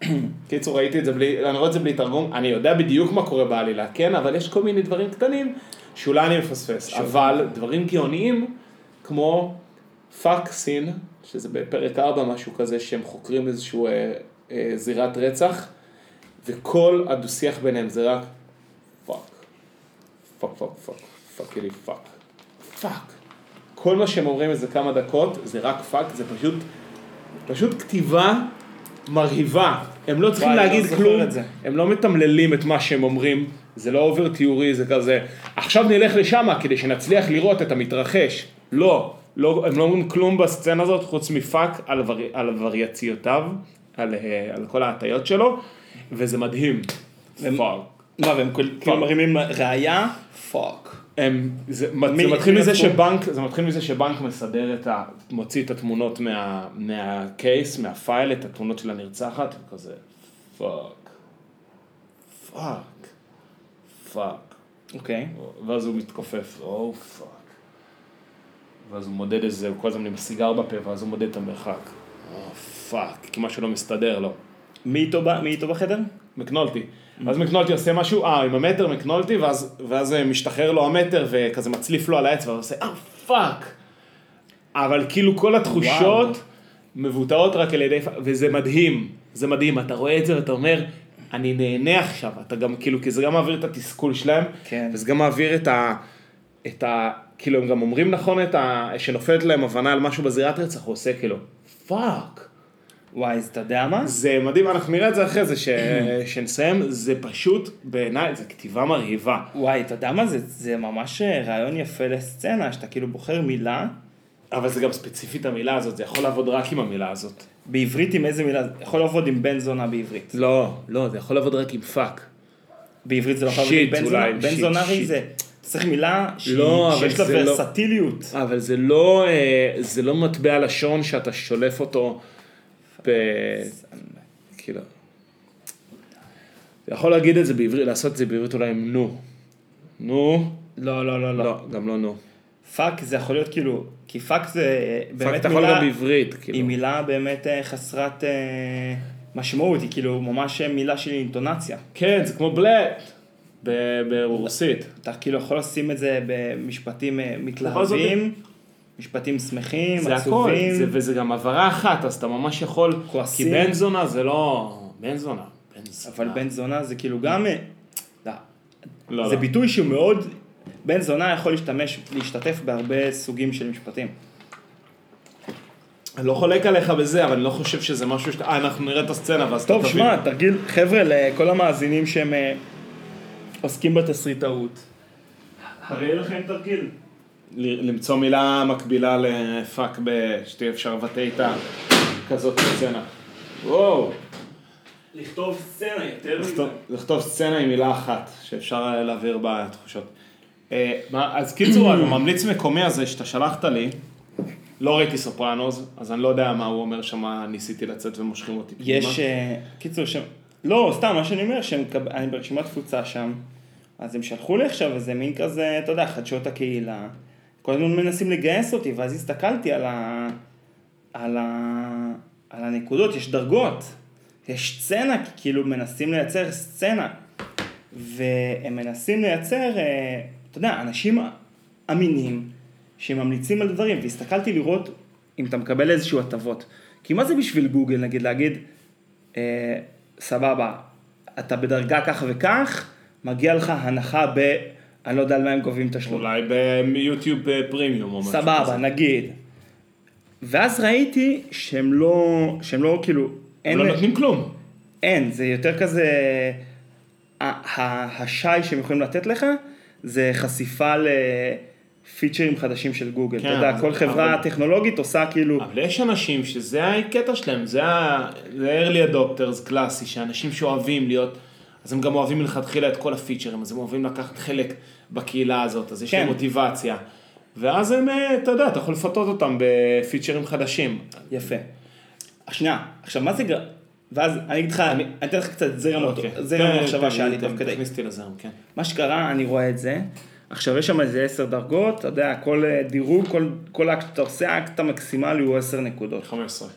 [CLEARS THROAT] קיצור, ראיתי את זה בלי, אני רואה את זה בלי תרגום, אני יודע בדיוק מה קורה בעלילה, כן, אבל יש כל מיני דברים קטנים שאולי אני מפספס, אבל דברים גאוניים, כמו fuck scene, שזה בפרק 4 משהו כזה, שהם חוקרים איזשהו אה, אה, זירת רצח, וכל הדו-שיח ביניהם זה רק fuck, fuck, fuck, fuck, fuck, fuck, fuck. כל מה שהם אומרים איזה כמה דקות, זה רק fuck, זה פשוט, פשוט כתיבה מרהיבה. הם לא צריכים וואי, לא להגיד זוכר כלום. הם לא מתמללים את מה שהם אומרים, זה לא over תיאורי, זה כזה, עכשיו נלך לשם כדי שנצליח לראות את המתרחש. לא, לא, הם לא אומרים כלום בסצנה הזאת חוץ מ fuck על, ור, על וריאציותיו, על, אה, על כל ההטיות שלו, וזה מדהים. והם- fuck. מה, והם כאילו מרימים ראייה? fuck. הם, זה, מי- זה מתחיל מזה? שבנק, זה מתחיל מזה שבנק מסדר את ה... מוציא את התמונות מה, מה case, מה file, את התמונות של הנרצחת, וכזה fuck, fuck, fuck. אוקיי. ואז הוא מתכופף, oh fuck. ואז הוא מודד איזה, הוא כל הזמן עם סיגר בפה, ואז הוא מודד את המרחק. oh fuck, כי משהו לא מסתדר לו. מי איתו בחדר? מקנולטי. ואז מקנולטי עושה משהו, אה, עם המטר מקנולטי, ואז, ואז אה, משתחרר לו המטר וכזה מצליף לו על האצבע, ועושה, אה, fuck. אבל כאילו כל התחושות וואו. מבוטאות רק על ידי, וזה מדהים, זה מדהים, אתה רואה את זה ואתה אומר, אני נהנה עכשיו, אתה גם, כאילו, כי זה גם מעביר את התסכול שלהם, כן. וזה גם מעביר את ה... את ה... כאילו, הם גם אומרים נכון את ה... שנופלת להם הבנה על משהו בזירת רצח, הוא עושה כאילו, fuck. וואי, אז אתה יודע מה? זה מדהים, אנחנו נראה את זה אחרי זה, ש... [CLEARS THROAT] שנסיים, זה פשוט, בעיניי, זה כתיבה מרהיבה. וואי, אתה יודע מה? זה, זה ממש אה, רעיון יפה לסצנה, שאתה כאילו בוחר מילה, אבל זה גם ספציפית המילה הזאת, זה יכול לעבוד רק עם המילה הזאת. בעברית עם איזה מילה? יכול לעבוד עם בן זונה בעברית. לא, לא, זה יכול לעבוד רק עם fuck. בעברית זה לא יכול לעבוד shit, עם בן זונה? אולי, בן shit, זונארי shit. זה, צריך מילה שהיא- לא, שיש לה לא- ורסטיליות. אבל זה לא, אה, זה לא מטבע לשון שאתה שולף אותו ב... כאילו... אתה יכול להגיד את זה בעברית, לעשות את זה בעברית אולי עם נו. נו, לא, לא, לא, לא. לא, גם לא נו. fuck זה יכול להיות כאילו, כי fuck זה fuck באמת אתה יכול מילה, גם בעברית, כאילו. היא מילה באמת אה, חסרת אה, משמעות, היא כאילו ממש מילה של אינטונציה. כן, זה כמו блять ברוסית. אתה כאילו יכול לשים את זה במשפטים אה, מתלהבים, משפטים שמחים, זה הכל, עצובים. זה, וזה גם הברה אחת, אז אתה ממש יכול, כועסים. כי בן זונה זה לא, בן זונה, בן זונה. אבל בן זונה זה כאילו גם, לא, לא, זה לא. ביטוי שהוא מאוד, בן זונה יכול להשתמש, להשתתף בהרבה סוגים של משפטים. אני לא חולק עליך בזה, אבל אני לא חושב שזה משהו שאתה, אה, אנחנו נראה את הסצנה ואז טוב, אתה תבין. שמע, תרגיל, חבר'ה, לכל המאזינים שהם אה, עוסקים בתסריטאות. הרי יהיה לכם תרגיל. ל- למצוא מילה מקבילה לפאק ב- שתהיה אפשר לבטא איתה כזאת סצנה. וואו. לכתוב סצנה יותר מזה. לכתוב- לכתוב סצנה עם מילה אחת, שאפשר להעביר בה תחושות. אה, אז קיצור, [CLEARS THROAT] הממליץ מקומי הזה שאתה שלחת לי, לא ראיתי סופרנוז, אז אני לא יודע מה הוא אומר שם, ניסיתי לצאת ומושכים אותי. יש, אה, קיצור, שם, לא, סתם, מה שאני אומר, שאני ברשימת תפוצה שם, אז הם שלחו לי עכשיו איזה מין כזה, אתה יודע, חדשות הקהילה, כל הזמן מנסים לגייס אותי, ואז הסתכלתי על ה... על ה... על הנקודות, יש דרגות, יש סצנה, כאילו מנסים לייצר סצנה, והם מנסים לייצר, אה, אתה יודע, אנשים אמינים שממליצים על דברים, והסתכלתי לראות אם אתה מקבל איזשהו הטבות. כי מה זה בשביל גוגל, נגיד, להגיד, אה, סבבה, אתה בדרגה כך וכך, מגיע לך הנחה ב... אני לא יודע על מה הם גובים תשלום. אולי ביוטיוב אה, פרימיום או משהו סבבה, כזה. נגיד. ואז ראיתי שהם לא, שהם לא כאילו, הם לא נותנים כלום. אין, זה יותר כזה, השי שהם יכולים לתת לך, זה חשיפה לפיצ'רים חדשים של גוגל. כן, אתה יודע, כל חברה אבל- טכנולוגית עושה כאילו, אבל יש אנשים שזה הקטע שלהם, זה ה- זה early adopters קלאסי, שאנשים שאוהבים להיות, אז הם גם אוהבים מלכתחילה את כל הפיצ'רים, אז הם אוהבים לקחת חלק בקהילה הזאת, אז יש להם כן. מוטיבציה. ואז הם, אה, אתה יודע, אתה יכול לפתות אותם בפיצ'רים חדשים. יפה. שנייה, עכשיו מה זה גר... ואז אני אגיד לך, אני אתן לך קצת זרם אותו, אוקיי. זרם כן, המחשבה שהיה לי תוך כדי. תכניס אותי לזרם, כן. מה שקרה, אני רואה את זה. עכשיו יש שם איזה עשר דרגות, אתה יודע, כל אה, דירוג, כל, כל אקט שאתה עושה, האקט המקסימלי הוא עשר נקודות. 15.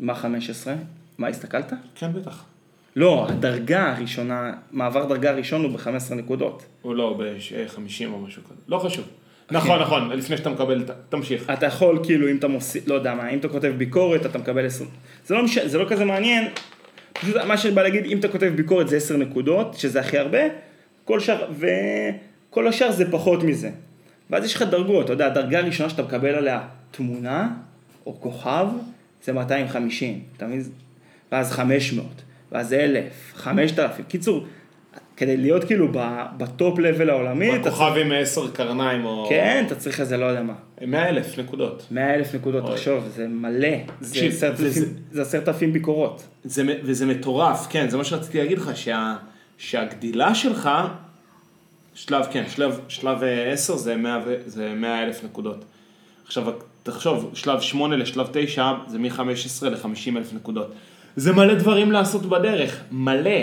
מה 15? מה, הסתכלת? כן, בטח. לא, הדרגה הראשונה, מעבר דרגה ראשון הוא ב-15 נקודות. או לא, ב-50 או משהו כזה. לא חשוב. נכון, נכון, לפני שאתה מקבל, תמשיך. אתה יכול, כאילו, אם אתה מוסיף, לא יודע מה, אם אתה כותב ביקורת, אתה מקבל 20. זה לא, מש... זה לא כזה מעניין, פשוט מה שאני בא להגיד, אם אתה כותב ביקורת זה 10 נקודות, שזה הכי הרבה, כל שאר, וכל השאר זה פחות מזה. ואז יש לך דרגות, אתה יודע, הדרגה הראשונה שאתה מקבל עליה תמונה, או כוכב, זה 250, אתה מבין? ואז 500, ואז 1,000, 5,000, קיצור, כדי להיות כאילו ב- בטופ לבל העולמי, בכוכב עם עשר קרניים או... כן, אתה צריך איזה לא יודע מה. 100 אלף נקודות. 100 אלף נקודות. תחשוב, זה מלא. זה עשרת אלפים- אלפים ביקורות. וזה מטורף, כן, זה מה שרציתי להגיד לך, שה, שהגדילה שלך, שלב, כן, שלב, שלב אה, 10 זה 100, ו- זה 100 אלף נקודות. עכשיו, תחשוב, שלב 8 לשלב 9 זה מ-15 ל-50 אלף נקודות. זה מלא דברים לעשות בדרך, מלא.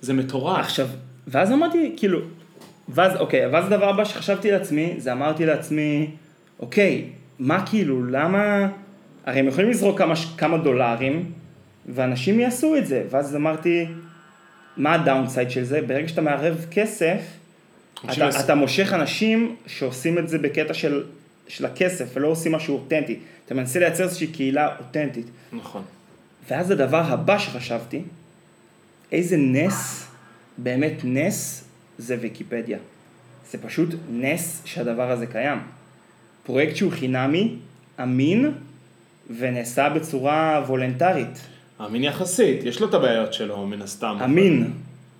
זה מטורף. עכשיו, ואז אמרתי, כאילו, ואז, אוקיי, ואז הדבר הבא שחשבתי לעצמי, זה אמרתי לעצמי, אוקיי, מה כאילו, למה, הרי הם יכולים לזרוק כמה, כמה דולרים, ואנשים יעשו את זה, ואז אמרתי, מה הדאונסייד של זה? ברגע שאתה מערב כסף, אתה, יעשו- אתה מושך אנשים שעושים את זה בקטע של, של הכסף, ולא עושים משהו אותנטי. אתה מנסה לייצר איזושהי קהילה אותנטית. נכון. ואז הדבר הבא שחשבתי, איזה נס, באמת נס, זה ויקיפדיה. זה פשוט נס שהדבר הזה קיים. פרויקט שהוא חינמי, אמין, ונעשה בצורה וולנטרית. אמין יחסית, יש לו את הבעיות שלו, מן הסתם. אמין,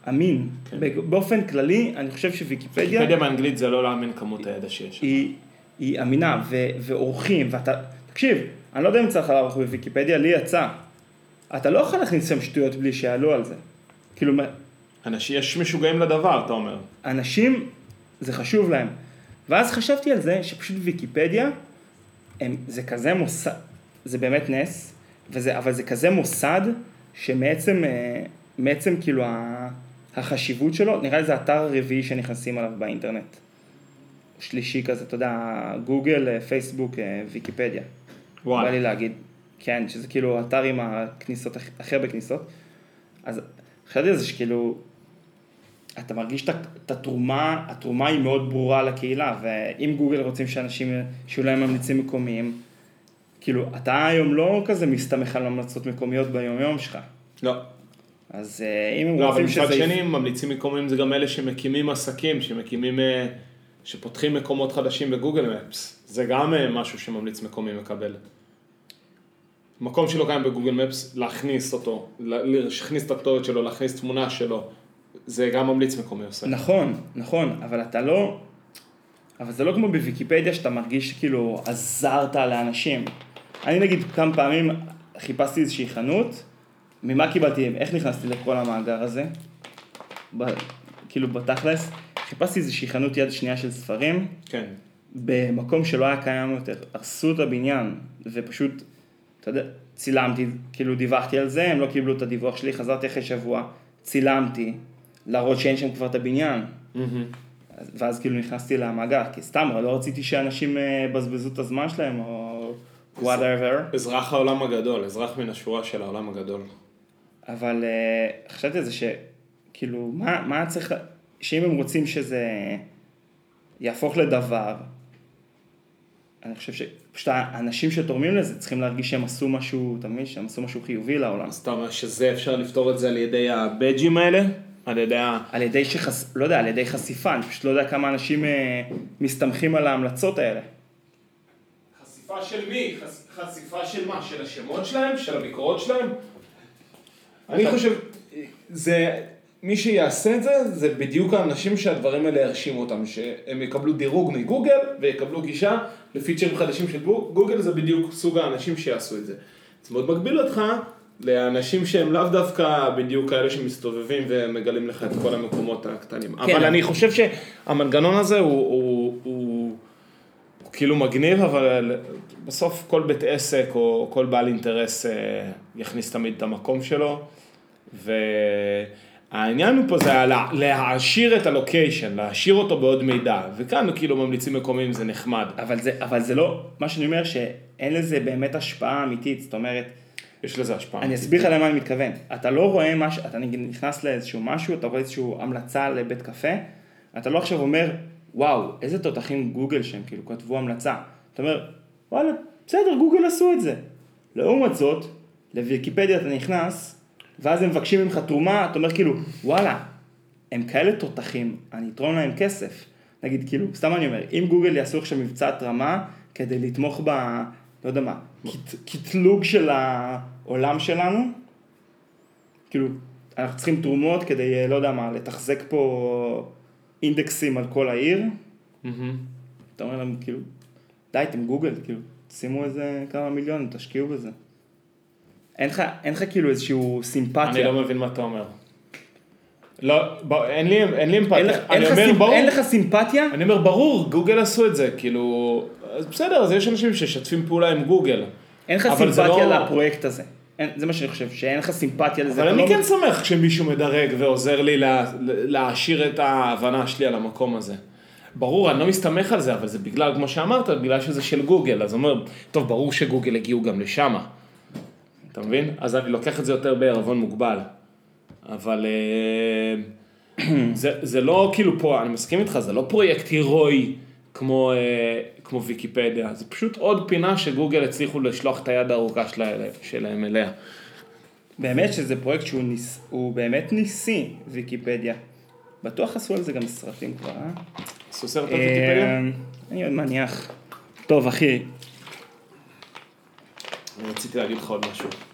אמין. כן. באופן כללי, אני חושב שוויקיפדיה ויקיפדיה באנגלית זה לא להאמין כמות הידע שיש. היא, היא אמינה, ו, ועורכים, ואתה, תקשיב, אני לא יודע אם לך לערוך בוויקיפדיה, לי יצא. אתה לא יכול להכניס שם שטויות בלי שיעלו על זה. כאילו, אנשים, יש משוגעים לדבר, אתה אומר. אנשים, זה חשוב להם. ואז חשבתי על זה שפשוט ויקיפדיה, הם, זה כזה מוסד, זה באמת נס, וזה, אבל זה כזה מוסד שמעצם אה, מעצם כאילו החשיבות שלו, נראה לי זה האתר הרביעי שנכנסים עליו באינטרנט. שלישי כזה, אתה יודע, גוגל, אה, פייסבוק, אה, ויקיפדיה. בא לי וואלה. להגיד, כן, שזה כאילו אתר עם הכניסות, הכי- הרבה כניסות. אז חשבתי על זה שכאילו, אתה מרגיש את התרומה, התרומה היא מאוד ברורה לקהילה, ואם גוגל רוצים שאנשים, שיהיו להם ממליצים מקומיים, כאילו, אתה היום לא כזה מסתמך על המלצות מקומיות ביום יום שלך. לא. אז אה, אם הם לא, אבל רוצים מצד שזה... שני, ממליצים מקומיים זה גם אלה שמקימים עסקים, שמקימים, אה, שפותחים מקומות חדשים בגוגל מפס. זה גם אה, משהו שממליץ מקומי מקבל. מקום שלא קיים בגוגל מפס, להכניס אותו, לה- להכניס את הכתובת שלו, להכניס תמונה שלו, זה גם ממליץ מקומי עושה. נכון, נכון, אבל אתה לא... אבל זה לא כמו בוויקיפדיה שאתה מרגיש כאילו עזרת לאנשים. אני נגיד כמה פעמים חיפשתי איזושהי חנות, ממה קיבלתי, איך נכנסתי לכל המאגר הזה? ב, כאילו בתכלס, חיפשתי איזושהי חנות יד שנייה של ספרים, כן. במקום שלא היה קיים יותר, הרסו את הבניין, ופשוט, אתה יודע, צילמתי, כאילו דיווחתי על זה, הם לא קיבלו את הדיווח שלי, חזרתי אחרי שבוע, צילמתי, להראות שאין שם כבר את הבניין. אז- ואז כאילו נכנסתי למאגר, כי סתם, לא רציתי שאנשים אה, יבזבזו את הזמן שלהם, או whatever, אזרח העולם הגדול, אזרח מן השורה של העולם הגדול. אבל אה, חשבתי על זה שכאילו, מה, מה צריך, שאם הם רוצים שזה יהפוך לדבר, אני חושב שפשוט האנשים שתורמים לזה צריכים להרגיש שהם עשו משהו, אתה מבין? שהם עשו משהו חיובי לעולם. אז אתה אומר שזה אפשר לפתור את זה על ידי הבדג'ים האלה? על ידי ה... על ידי שחש... לא יודע, על ידי חשיפה, אני פשוט לא יודע כמה אנשים אה, מסתמכים על ההמלצות האלה. חשיפה של מי? חש- חשיפה של מה? של השמות שלהם? של הביקורות שלהם? אני חושב, זה, מי שיעשה את זה, זה בדיוק האנשים שהדברים האלה ירשימו אותם, שהם יקבלו דירוג מגוגל ויקבלו גישה לפיצ'רים חדשים של גו- גוגל, זה בדיוק סוג האנשים שיעשו את זה. זה מאוד מגביל אותך לאנשים שהם לאו דווקא בדיוק כאלה שמסתובבים ומגלים לך את כל המקומות הקטנים. כן. אבל אני חושב שהמנגנון הזה הוא, הוא, הוא, הוא כאילו מגניב, אבל בסוף כל בית עסק או כל בעל אינטרס אה, יכניס תמיד את המקום שלו. והעניין הוא פה זה לה- להעשיר את הלוקיישן, להעשיר אותו בעוד מידע. וכאן כאילו ממליצים מקומיים זה נחמד. אבל זה, אבל זה לא, מה שאני אומר שאין לזה באמת השפעה אמיתית, זאת אומרת, יש לזה השפעה. אני אסביר לך למה אני מתכוון. אתה לא רואה משהו, אתה נכנס לאיזשהו משהו, אתה רואה איזושהי המלצה לבית קפה, אתה לא עכשיו אומר, וואו, איזה תותחים גוגל שהם כאילו כתבו המלצה. אתה אומר, וואלה, בסדר, גוגל עשו את זה. לעומת זאת, לוויקיפדיה אתה נכנס, ואז הם מבקשים ממך תרומה, אתה אומר כאילו, וואלה, הם כאלה תותחים, אני אתרום להם כסף. נגיד, כאילו, סתם אני אומר, אם גוגל יעשו עכשיו מבצע התרמה כדי לתמוך ב... לא יודע מה, קט- קטלוג של העולם שלנו, כאילו, אנחנו צריכים תרומות כדי, לא יודע מה, לתחזק פה אינדקסים על כל העיר. אתה אומר להם, כאילו, די, אתם גוגל, כאילו, שימו איזה כמה מיליונים, תשקיעו בזה. אין לך, אין לך כאילו איזשהו סימפתיה. אני לא מבין מה אתה אומר. לא, בוא, אין לי, אין לי אין אמפתיה. אין אני לך אומר, סימפ- ברור. אין לך סימפתיה? אני אומר, ברור, גוגל עשו את זה, כאילו... אז בסדר, אז יש אנשים ששתפים פעולה עם גוגל. אין לך סימפתיה לא- לפרויקט הזה. אין, זה מה שאני חושב, שאין לך סימפתיה לזה. אבל אני לא- כן שמח כשמישהו מדרג ועוזר לי לה- להעשיר את ההבנה שלי על המקום הזה. ברור, אני לא מסתמך על זה, אבל זה בגלל, כמו שאמרת, בגלל שזה של גוגל, אז אומר, טוב, ברור שגוגל הגיעו גם לשם. אתה מבין? אז אני לוקח את זה יותר בערבון מוגבל. אבל אה, [CLEARS THROAT] זה, זה לא כאילו פה, אני מסכים איתך, זה לא פרויקט הירואי כמו, אה, כמו ויקיפדיה, זה פשוט עוד פינה שגוגל הצליחו לשלוח את היד הארוכה שלה, שלהם אליה. באמת שזה פרויקט שהוא ניס, הוא באמת ניסי, ויקיפדיה. בטוח עשו על זה גם סרטים כבר, אה? עשו סרט על ויקיפדיה? אה, אני עוד מניח. טוב, אחי, אני רציתי להגיד לך עוד משהו.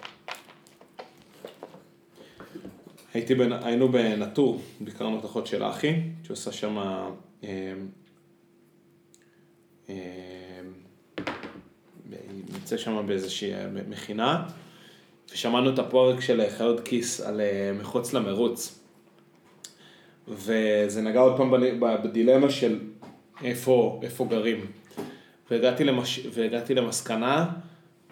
הייתי בנ... היינו בנטור, ביקרנו את אחות של אחי, שעושה שם... אה, אה, היא נמצאת שם באיזושהי אה, מכינה, ושמענו את הפרק של חיות כיס על אה, מחוץ למרוץ. וזה נגע עוד פעם בדילמה של איפה, איפה גרים. והגעתי, למש... והגעתי למסקנה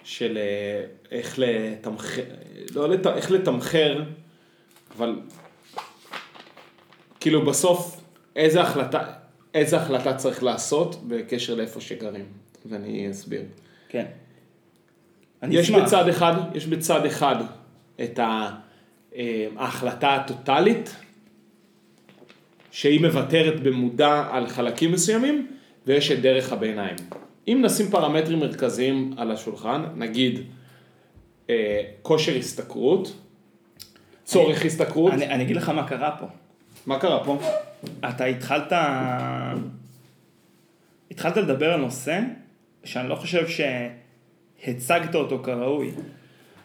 של אה, איך לתמחר, לא לת... איך לתמחר, אבל כאילו בסוף איזה החלטה, איזה החלטה צריך לעשות בקשר לאיפה שגרים, ואני אסביר. כן. אני יש אשמח. בצד אחד, יש בצד אחד את אה, ההחלטה הטוטלית, שהיא מוותרת במודע על חלקים מסוימים, ויש את דרך הביניים. אם נשים פרמטרים מרכזיים על השולחן, נגיד אה, כושר השתכרות, צורך השתכרות, אני, אני אגיד לך מה קרה פה. מה קרה פה? אתה התחלת... התחלת לדבר על נושא שאני לא חושב שהצגת אותו כראוי.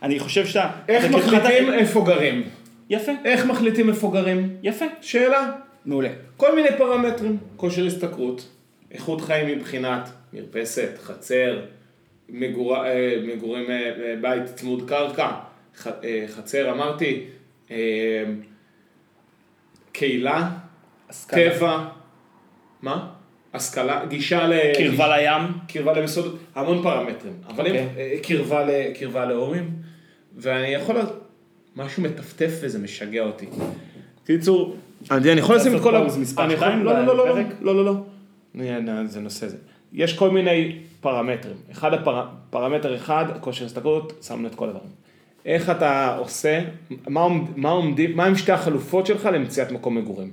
אני חושב שאתה... איך התחלת- מחליטים איפה גרים? יפה, איך מחליטים איפה גרים? יפה. שאלה. מעולה. כל מיני פרמטרים, כושר השתכרות, איכות חיים מבחינת מרפסת, חצר, מגור... אה, מגורים, אה, אה, בית צמוד קרקע, ח... חצר אמרתי, קהילה, השכלה. טבע, מה? השכלה, גישה ל... קרבה לים. קרבה למסודות, המון פרמטרים, אבל אם אוקיי. אה, קרבה, ל... קרבה להורים, ואני יכול, משהו מטפטף וזה משגע אותי. קיצור, אני אני יכול לשים את כל מספר אני יכול- שתיים לא, לא, לא, לא? לא, לא, לא. אני- זה נושא זה. יש כל מיני פרמטרים. אחד הפר... פרמטר אחד, כושר השתכרות, שמנו את כל הדברים. איך אתה עושה, מה, עומד, מה, עומדים, מה הם שתי החלופות שלך למציאת מקום מגורים.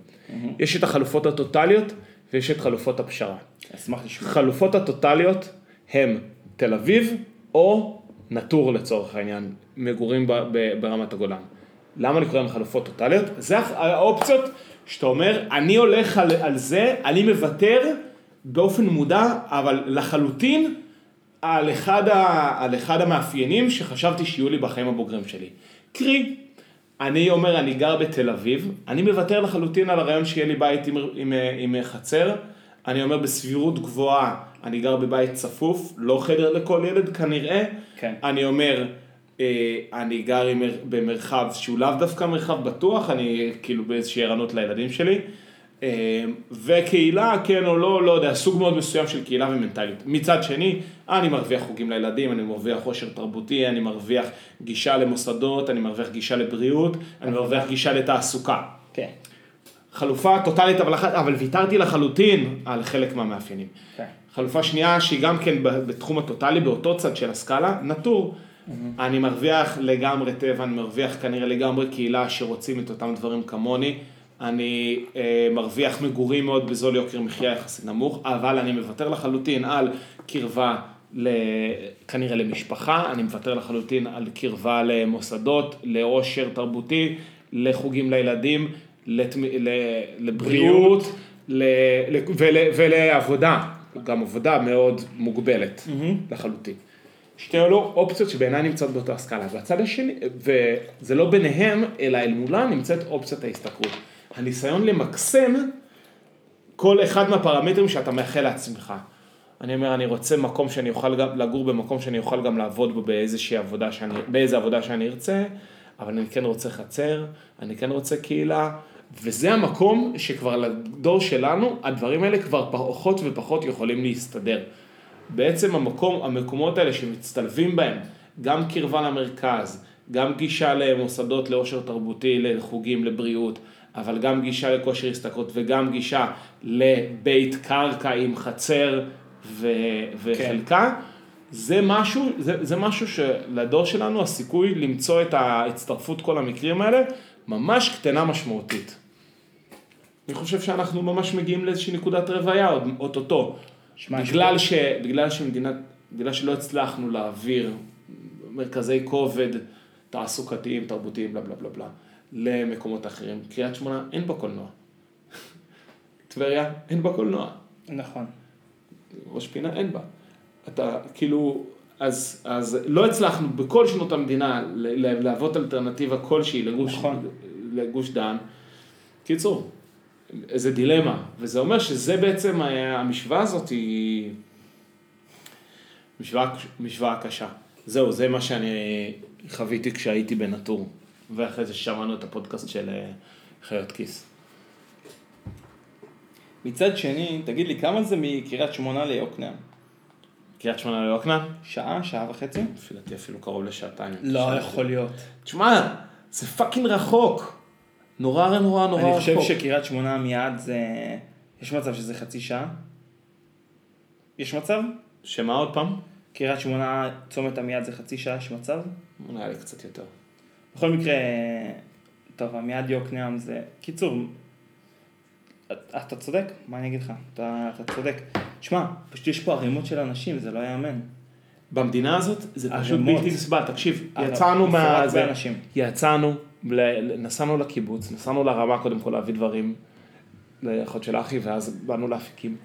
יש את החלופות הטוטליות ויש את חלופות הפשרה. אשמח לשמוע. חלופות הטוטליות הם תל אביב או נטור לצורך העניין, מגורים ב- ב- ברמת הגולן. למה אני קורא להם חלופות טוטליות? זה האופציות שאתה אומר, אני הולך על, על זה, אני מוותר באופן מודע, אבל לחלוטין על אחד, ה, על אחד המאפיינים שחשבתי שיהיו לי בחיים הבוגרים שלי. קרי, אני אומר, אני גר בתל אביב, אני מוותר לחלוטין על הרעיון שיהיה לי בית עם, עם, עם חצר, אני אומר בסבירות גבוהה, אני גר בבית צפוף, לא חדר לכל ילד כנראה, כן. אני אומר, אה, אני גר עם, במרחב שהוא לאו דווקא מרחב בטוח, אני כאילו באיזושהי ערנות לילדים שלי, וקהילה, כן או לא, לא יודע, סוג מאוד מסוים של קהילה ומנטליות. מצד שני, אני מרוויח חוגים לילדים, אני מרוויח עושר תרבותי, אני מרוויח גישה למוסדות, אני מרוויח גישה לבריאות, אני מרוויח גישה לתעסוקה. כן. חלופה טוטאלית אבל, אבל ויתרתי לחלוטין על חלק מהמאפיינים. כן. חלופה שנייה שהיא גם כן בתחום הטוטאלי, באותו צד של הסקאלה, נטור. אני מרוויח לגמרי טבע, אני מרוויח כנראה לגמרי קהילה שרוצים את אותם דברים כמוני. אני אה, מרוויח מגורים מאוד בזול יוקר מחיה יחסית נמוך, אבל אני מוותר לחלוטין על קרבה ל... כנראה למשפחה, אני מוותר לחלוטין על קרבה למוסדות, לעושר תרבותי, לחוגים לילדים, לתמ... לבריאות ל... ל... ול... ולעבודה, גם עבודה מאוד מוגבלת לחלוטין. שתי אלו אופציות שבעיניי נמצאות באותה הסקאלה, והצד השני, וזה לא ביניהם, אלא אל מולה נמצאת אופציית ההסתכלות. הניסיון למקסם כל אחד מהפרמטרים שאתה מאחל לעצמך. אני אומר, אני רוצה מקום שאני אוכל גם, לגור במקום שאני אוכל גם לעבוד בו באיזושהי עבודה שאני, באיזה עבודה שאני ארצה, אבל אני כן רוצה חצר, אני כן רוצה קהילה, וזה המקום שכבר לדור שלנו, הדברים האלה כבר פחות ופחות יכולים להסתדר. בעצם המקום, המקומות האלה שמצטלבים בהם, גם קרבה למרכז, גם גישה למוסדות לעושר תרבותי, לחוגים, לבריאות, אבל גם גישה לכושר השתכרות וגם גישה לבית קרקע עם חצר ו- וחלקה, זה משהו, זה, זה משהו שלדור שלנו הסיכוי למצוא את ההצטרפות כל המקרים האלה ממש קטנה משמעותית. אני חושב שאנחנו ממש מגיעים לאיזושהי נקודת רוויה עוד אוטוטו. בגלל, ש, בגלל שמדינה, בגלל שלא הצלחנו להעביר מרכזי כובד תעסוקתיים, תרבותיים, בלה בלה בלה בלה, למקומות אחרים. קריית שמונה אין בה קולנוע. [LAUGHS] טבריה אין בה קולנוע. נכון. ראש פינה אין בה. אתה כאילו, אז, אז לא הצלחנו בכל שנות המדינה להוות אלטרנטיבה כלשהי לגוש, נכון. לגוש דן. קיצור, איזה דילמה, וזה אומר שזה בעצם, ה- המשוואה הזאת היא משוואה, משוואה קשה. זהו, זה מה שאני חוויתי כשהייתי בנטור, ואחרי זה שמענו את הפודקאסט של אה, חיות כיס. מצד שני, תגיד לי, כמה זה מקריית שמונה ליוקנעם? קריית שמונה ליוקנעם? שעה, שעה וחצי? לפי דעתי אפילו קרוב לשעתיים. לא יכול להיות. תשמע, זה fucking רחוק. נורא נורא נורא אני רחוק. חושב שקריית שמונה מיד זה... יש מצב שזה חצי שעה? יש מצב? שמה עוד פעם? קריית שמונה, צומת עמיעד זה חצי שעה, יש מצב? נראה לי קצת יותר. בכל מקרה, טוב, עמיעד יוקנעם זה... קיצור, אתה צודק, מה אני אגיד לך? אתה, אתה צודק. שמע, פשוט יש פה ערימות של אנשים, זה לא ייאמן. במדינה הזאת זה פשוט. בלתי נסבל. תקשיב, אבל יצאנו מה... זה-. יצאנו, ל- נסענו לקיבוץ, נסענו לרמה קודם כל להביא דברים לאחות של אחי, ואז באנו לאפיקים.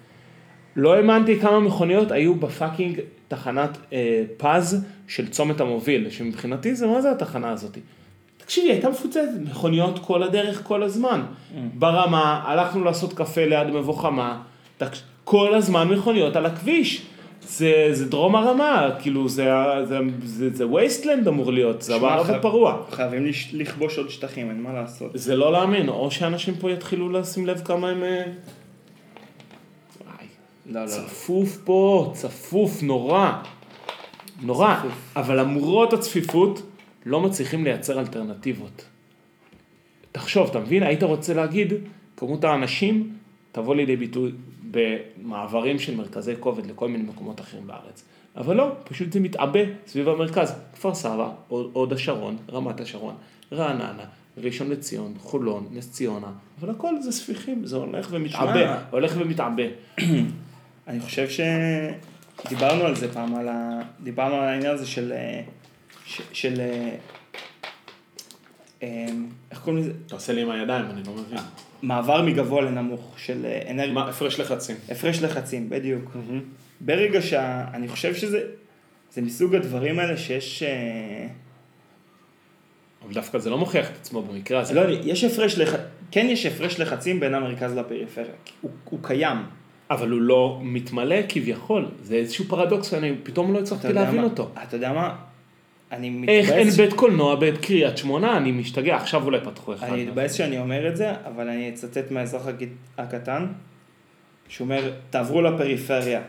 לא האמנתי כמה מכוניות היו בפאקינג תחנת אה, פז של צומת המוביל, שמבחינתי זה מה זה התחנה הזאת. תקשיבי, הייתה מפוצצת, מכוניות כל הדרך, כל הזמן. ברמה, הלכנו לעשות קפה ליד מבוא חמה, תק- כל הזמן מכוניות על הכביש. זה, זה דרום הרמה, כאילו זה, זה, זה, זה וייסטלנד אמור להיות, זה המערב חייב- הפרוע. חייבים לכבוש עוד שטחים, אין מה לעשות. זה לא להאמין, או שאנשים פה יתחילו לשים לב כמה הם... אה, לא, לא. צפוף פה, צפוף נורא. נורא. צפוף. אבל למרות הצפיפות, לא מצליחים לייצר אלטרנטיבות. תחשוב, אתה מבין? היית רוצה להגיד, כמות האנשים תבוא לידי ביטוי במעברים של מרכזי כובד לכל מיני מקומות אחרים בארץ. אבל לא, פשוט זה מתעבה סביב המרכז. כפר סבא, הוד השרון, רמת השרון, רעננה, ראשון לציון, חולון, נס ציונה, אבל הכל זה ספיחים, זה הולך ומתעבה. הולך ומתעבה. אני חושב שדיברנו על זה פעם, על ה... דיברנו על העניין הזה של... ש... של... אה, אה, איך קוראים לזה? אתה עושה לי עם הידיים, אני לא מבין. מעבר מגבוה לנמוך של אה, אנרגיה. מה, הפרש לחצים. הפרש לחצים, בדיוק. ברגע שה... אני חושב שזה... זה מסוג הדברים האלה שיש... אבל דווקא זה לא מוכיח את עצמו במקרה הזה. לא, יש הפרש לח... כן יש הפרש לחצים בין המרכז לפריפריה. הוא, הוא קיים. אבל הוא לא מתמלא כביכול, זה איזשהו פרדוקס שאני פתאום לא הצלחתי להבין מה- אותו. אתה יודע מה? אני איך אין מתבאס... בית קולנוע בקריית שמונה, אני משתגע, עכשיו אולי פתחו אחד. אני מתבאס שאני אומר את זה, אבל אני אצטט מהאזרח הקט- הקטן, שאומר, תעברו לפריפריה.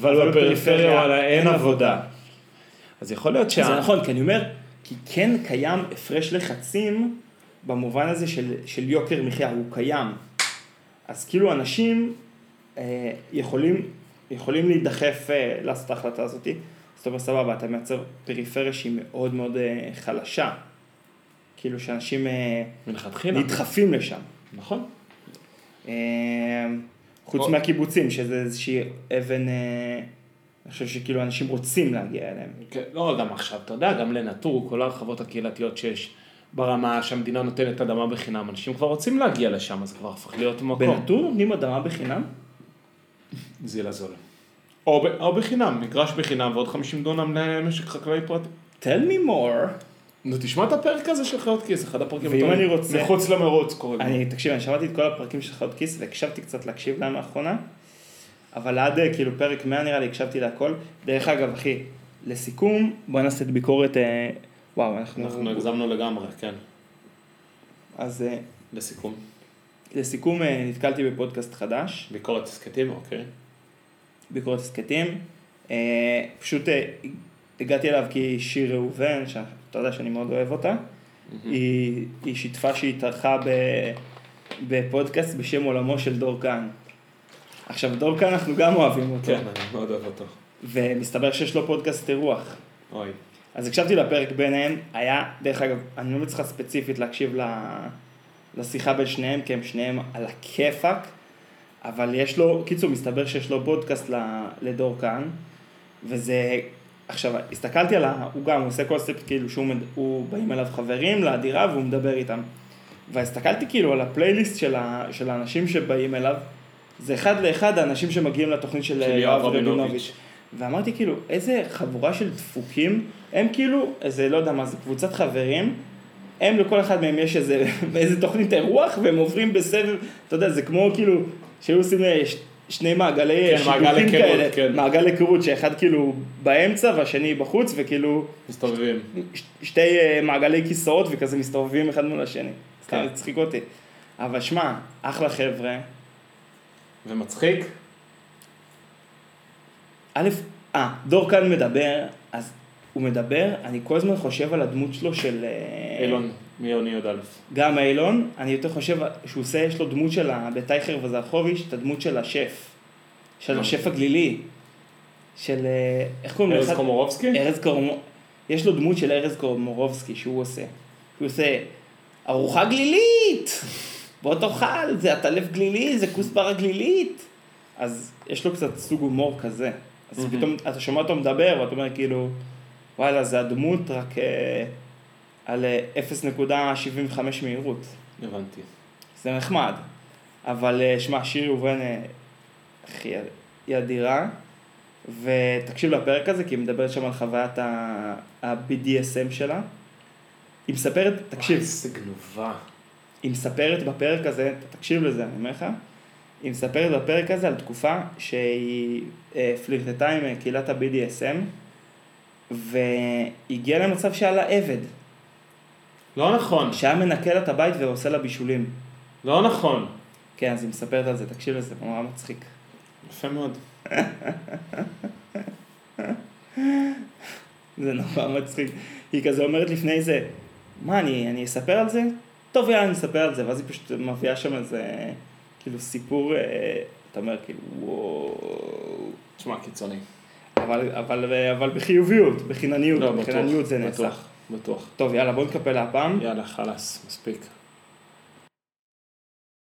אבל בפריפריה וואלה אין עבודה. אז יכול להיות שה... זה נכון, כי אני אומר, כי כן קיים הפרש לחצים במובן הזה של, של יוקר מחיה, הוא קיים. אז כאילו אנשים אה, יכולים, יכולים להידחף אה, לעשות את ההחלטה הזאת. אומרת, סבבה, אתה מייצר פריפריה שהיא מאוד מאוד אה, חלשה. כאילו שאנשים אה. נדחפים לשם. נכון. אה, חוץ או- מהקיבוצים, שזה איזושהי אבן, אני חושב שכאילו אנשים רוצים להגיע אליהם. כן, לא, גם עכשיו, אתה יודע, גם לנטור, כל ההרחבות הקהילתיות שיש ברמה שהמדינה נותנת אדמה בחינם, אנשים כבר רוצים להגיע לשם, אז כבר הפך להיות מקום. בנטור נותנים אדמה בחינם? [LAUGHS] זיל הזול. או, ב, או בחינם, מגרש בחינם ועוד 50 דונם למשק חקלאי פרטי. tell me more. נו, תשמע את הפרק הזה של חיות כיס, אחד הפרקים ואם הטובים. אני רוצה- מחוץ למרוץ קוראים. אני, תקשיב, אני שמעתי את כל הפרקים של חיות כיס והקשבתי קצת להקשיב להם לאחרונה, אבל עד אה, כאילו פרק 100 נראה לי הקשבתי להכל. דרך אגב, אחי, לסיכום, בוא נעשה את ביקורת, אה, וואו, אנחנו... אנחנו הגזמנו לגמרי, כן. אז אה, לסיכום. לסיכום, אה, נתקלתי בפודקאסט חדש, ביקורת הסכתים, אוקיי. ביקורת הסכתים. אה, פשוט אה, הגעתי אליו כי שיר ראובן, שאתה יודע שאני מאוד אוהב אותה, היא, היא שיתפה שהיא התארחה בפודקאסט בשם עולמו של דור כאן. עכשיו, דור כאן אנחנו גם אוהבים אותו, כן, אני מאוד אוהב אותו. ומסתבר שיש לו פודקאסט אירוח. אוי. אז הקשבתי לפרק ביניהם, היה, דרך אגב, אני לא צריך ספציפית להקשיב לשיחה בין שניהם, כי הם שניהם על הכיפאק, אבל יש לו, קיצור, מסתבר שיש לו פודקאסט לדור כאן, וזה, עכשיו, הסתכלתי על ה... הוא גם, הוא עושה קונספט כאילו שהוא, מד- הוא באים אליו חברים לדירה והוא מדבר איתם. והסתכלתי כאילו על הפלייליסט של, ה, של האנשים שבאים אליו, זה אחד לאחד האנשים שמגיעים לתוכנית של של יואב. רבינוביץ'. ואמרתי כאילו, איזה חבורה של דפוקים, הם כאילו, איזה, לא יודע מה, זה קבוצת חברים, הם לכל אחד מהם יש איזה, [LAUGHS] איזה תוכנית אירוח, והם עוברים בסבב, אתה יודע, זה כמו כאילו, שהיו עושים אה, ש- שני מעגלי כן, מעגל שידוכים היכרות, כאלה, כן. מעגל היכרות, שאחד כאילו באמצע והשני בחוץ, וכאילו מסתובבים. ש- שתי אה, מעגלי כיסאות וכזה מסתובבים אחד מול השני. סתם, כן. זה הצחיק אותי. אבל שמע, אחלה חבר'ה. ומצחיק? א', אה, דור כאן מדבר, אז הוא מדבר, אני כל הזמן חושב על הדמות שלו של... אה, אילון, מיוני י"א. גם אילון, אני יותר חושב שהוא עושה, יש לו דמות של, בטייכר וזרחוביץ', את הדמות של השף. של. השף הגלילי. של, אה, איך קוראים ארז לאחד? קומורובסקי? ארז קורמורובסקי. יש לו דמות של ארז קורמורובסקי שהוא עושה. הוא עושה ארוחה גלילית! בוא תאכל, זה עטלף גלילי, זה כוסברה גלילית. אז יש לו קצת סוג הומור כזה. אז. פתאום אתה שומע אותו מדבר, ואתה אומר כאילו, וואלה, זה הדמות רק אה, על אה, 0.75 מהירות. הבנתי. זה נחמד. אבל אה, שמע, שיר ראובן, אה, אחי, היא אדירה. ותקשיב לפרק הזה, כי היא מדברת שם על חוויית ה-BDSM שלה. היא מספרת, תקשיב, וואי, איזה גנובה. היא מספרת בפרק הזה, תקשיב לזה, אני אומר לך, היא מספרת בפרק הזה על תקופה שהיא אה, פלירטטה עם אה, קהילת ה-BDSM, והגיעה למצב שהיה לה עבד, לא נכון. שהיה מנקה לה את הבית ועושה לה בישולים. לא נכון. כן, אז היא מספרת על זה, תקשיב לזה, זה נורא מצחיק. יפה מאוד. [LAUGHS] זה נורא מצחיק. היא כזה אומרת לפני זה, מה, אני, אני אספר על זה? טוב, יאללה, אני אספר על זה. ואז היא פשוט מביאה שם איזה, כאילו, סיפור, אה, אתה אומר, כאילו, וואו. תשמע, קיצוני. אבל, אבל, אבל בחיוביות, בחינניות, לא, בטוח. בחינניות זה נצח. בטוח. טוב, יאללה, בוא נקפל להפעם. יאללה, חלאס, מספיק.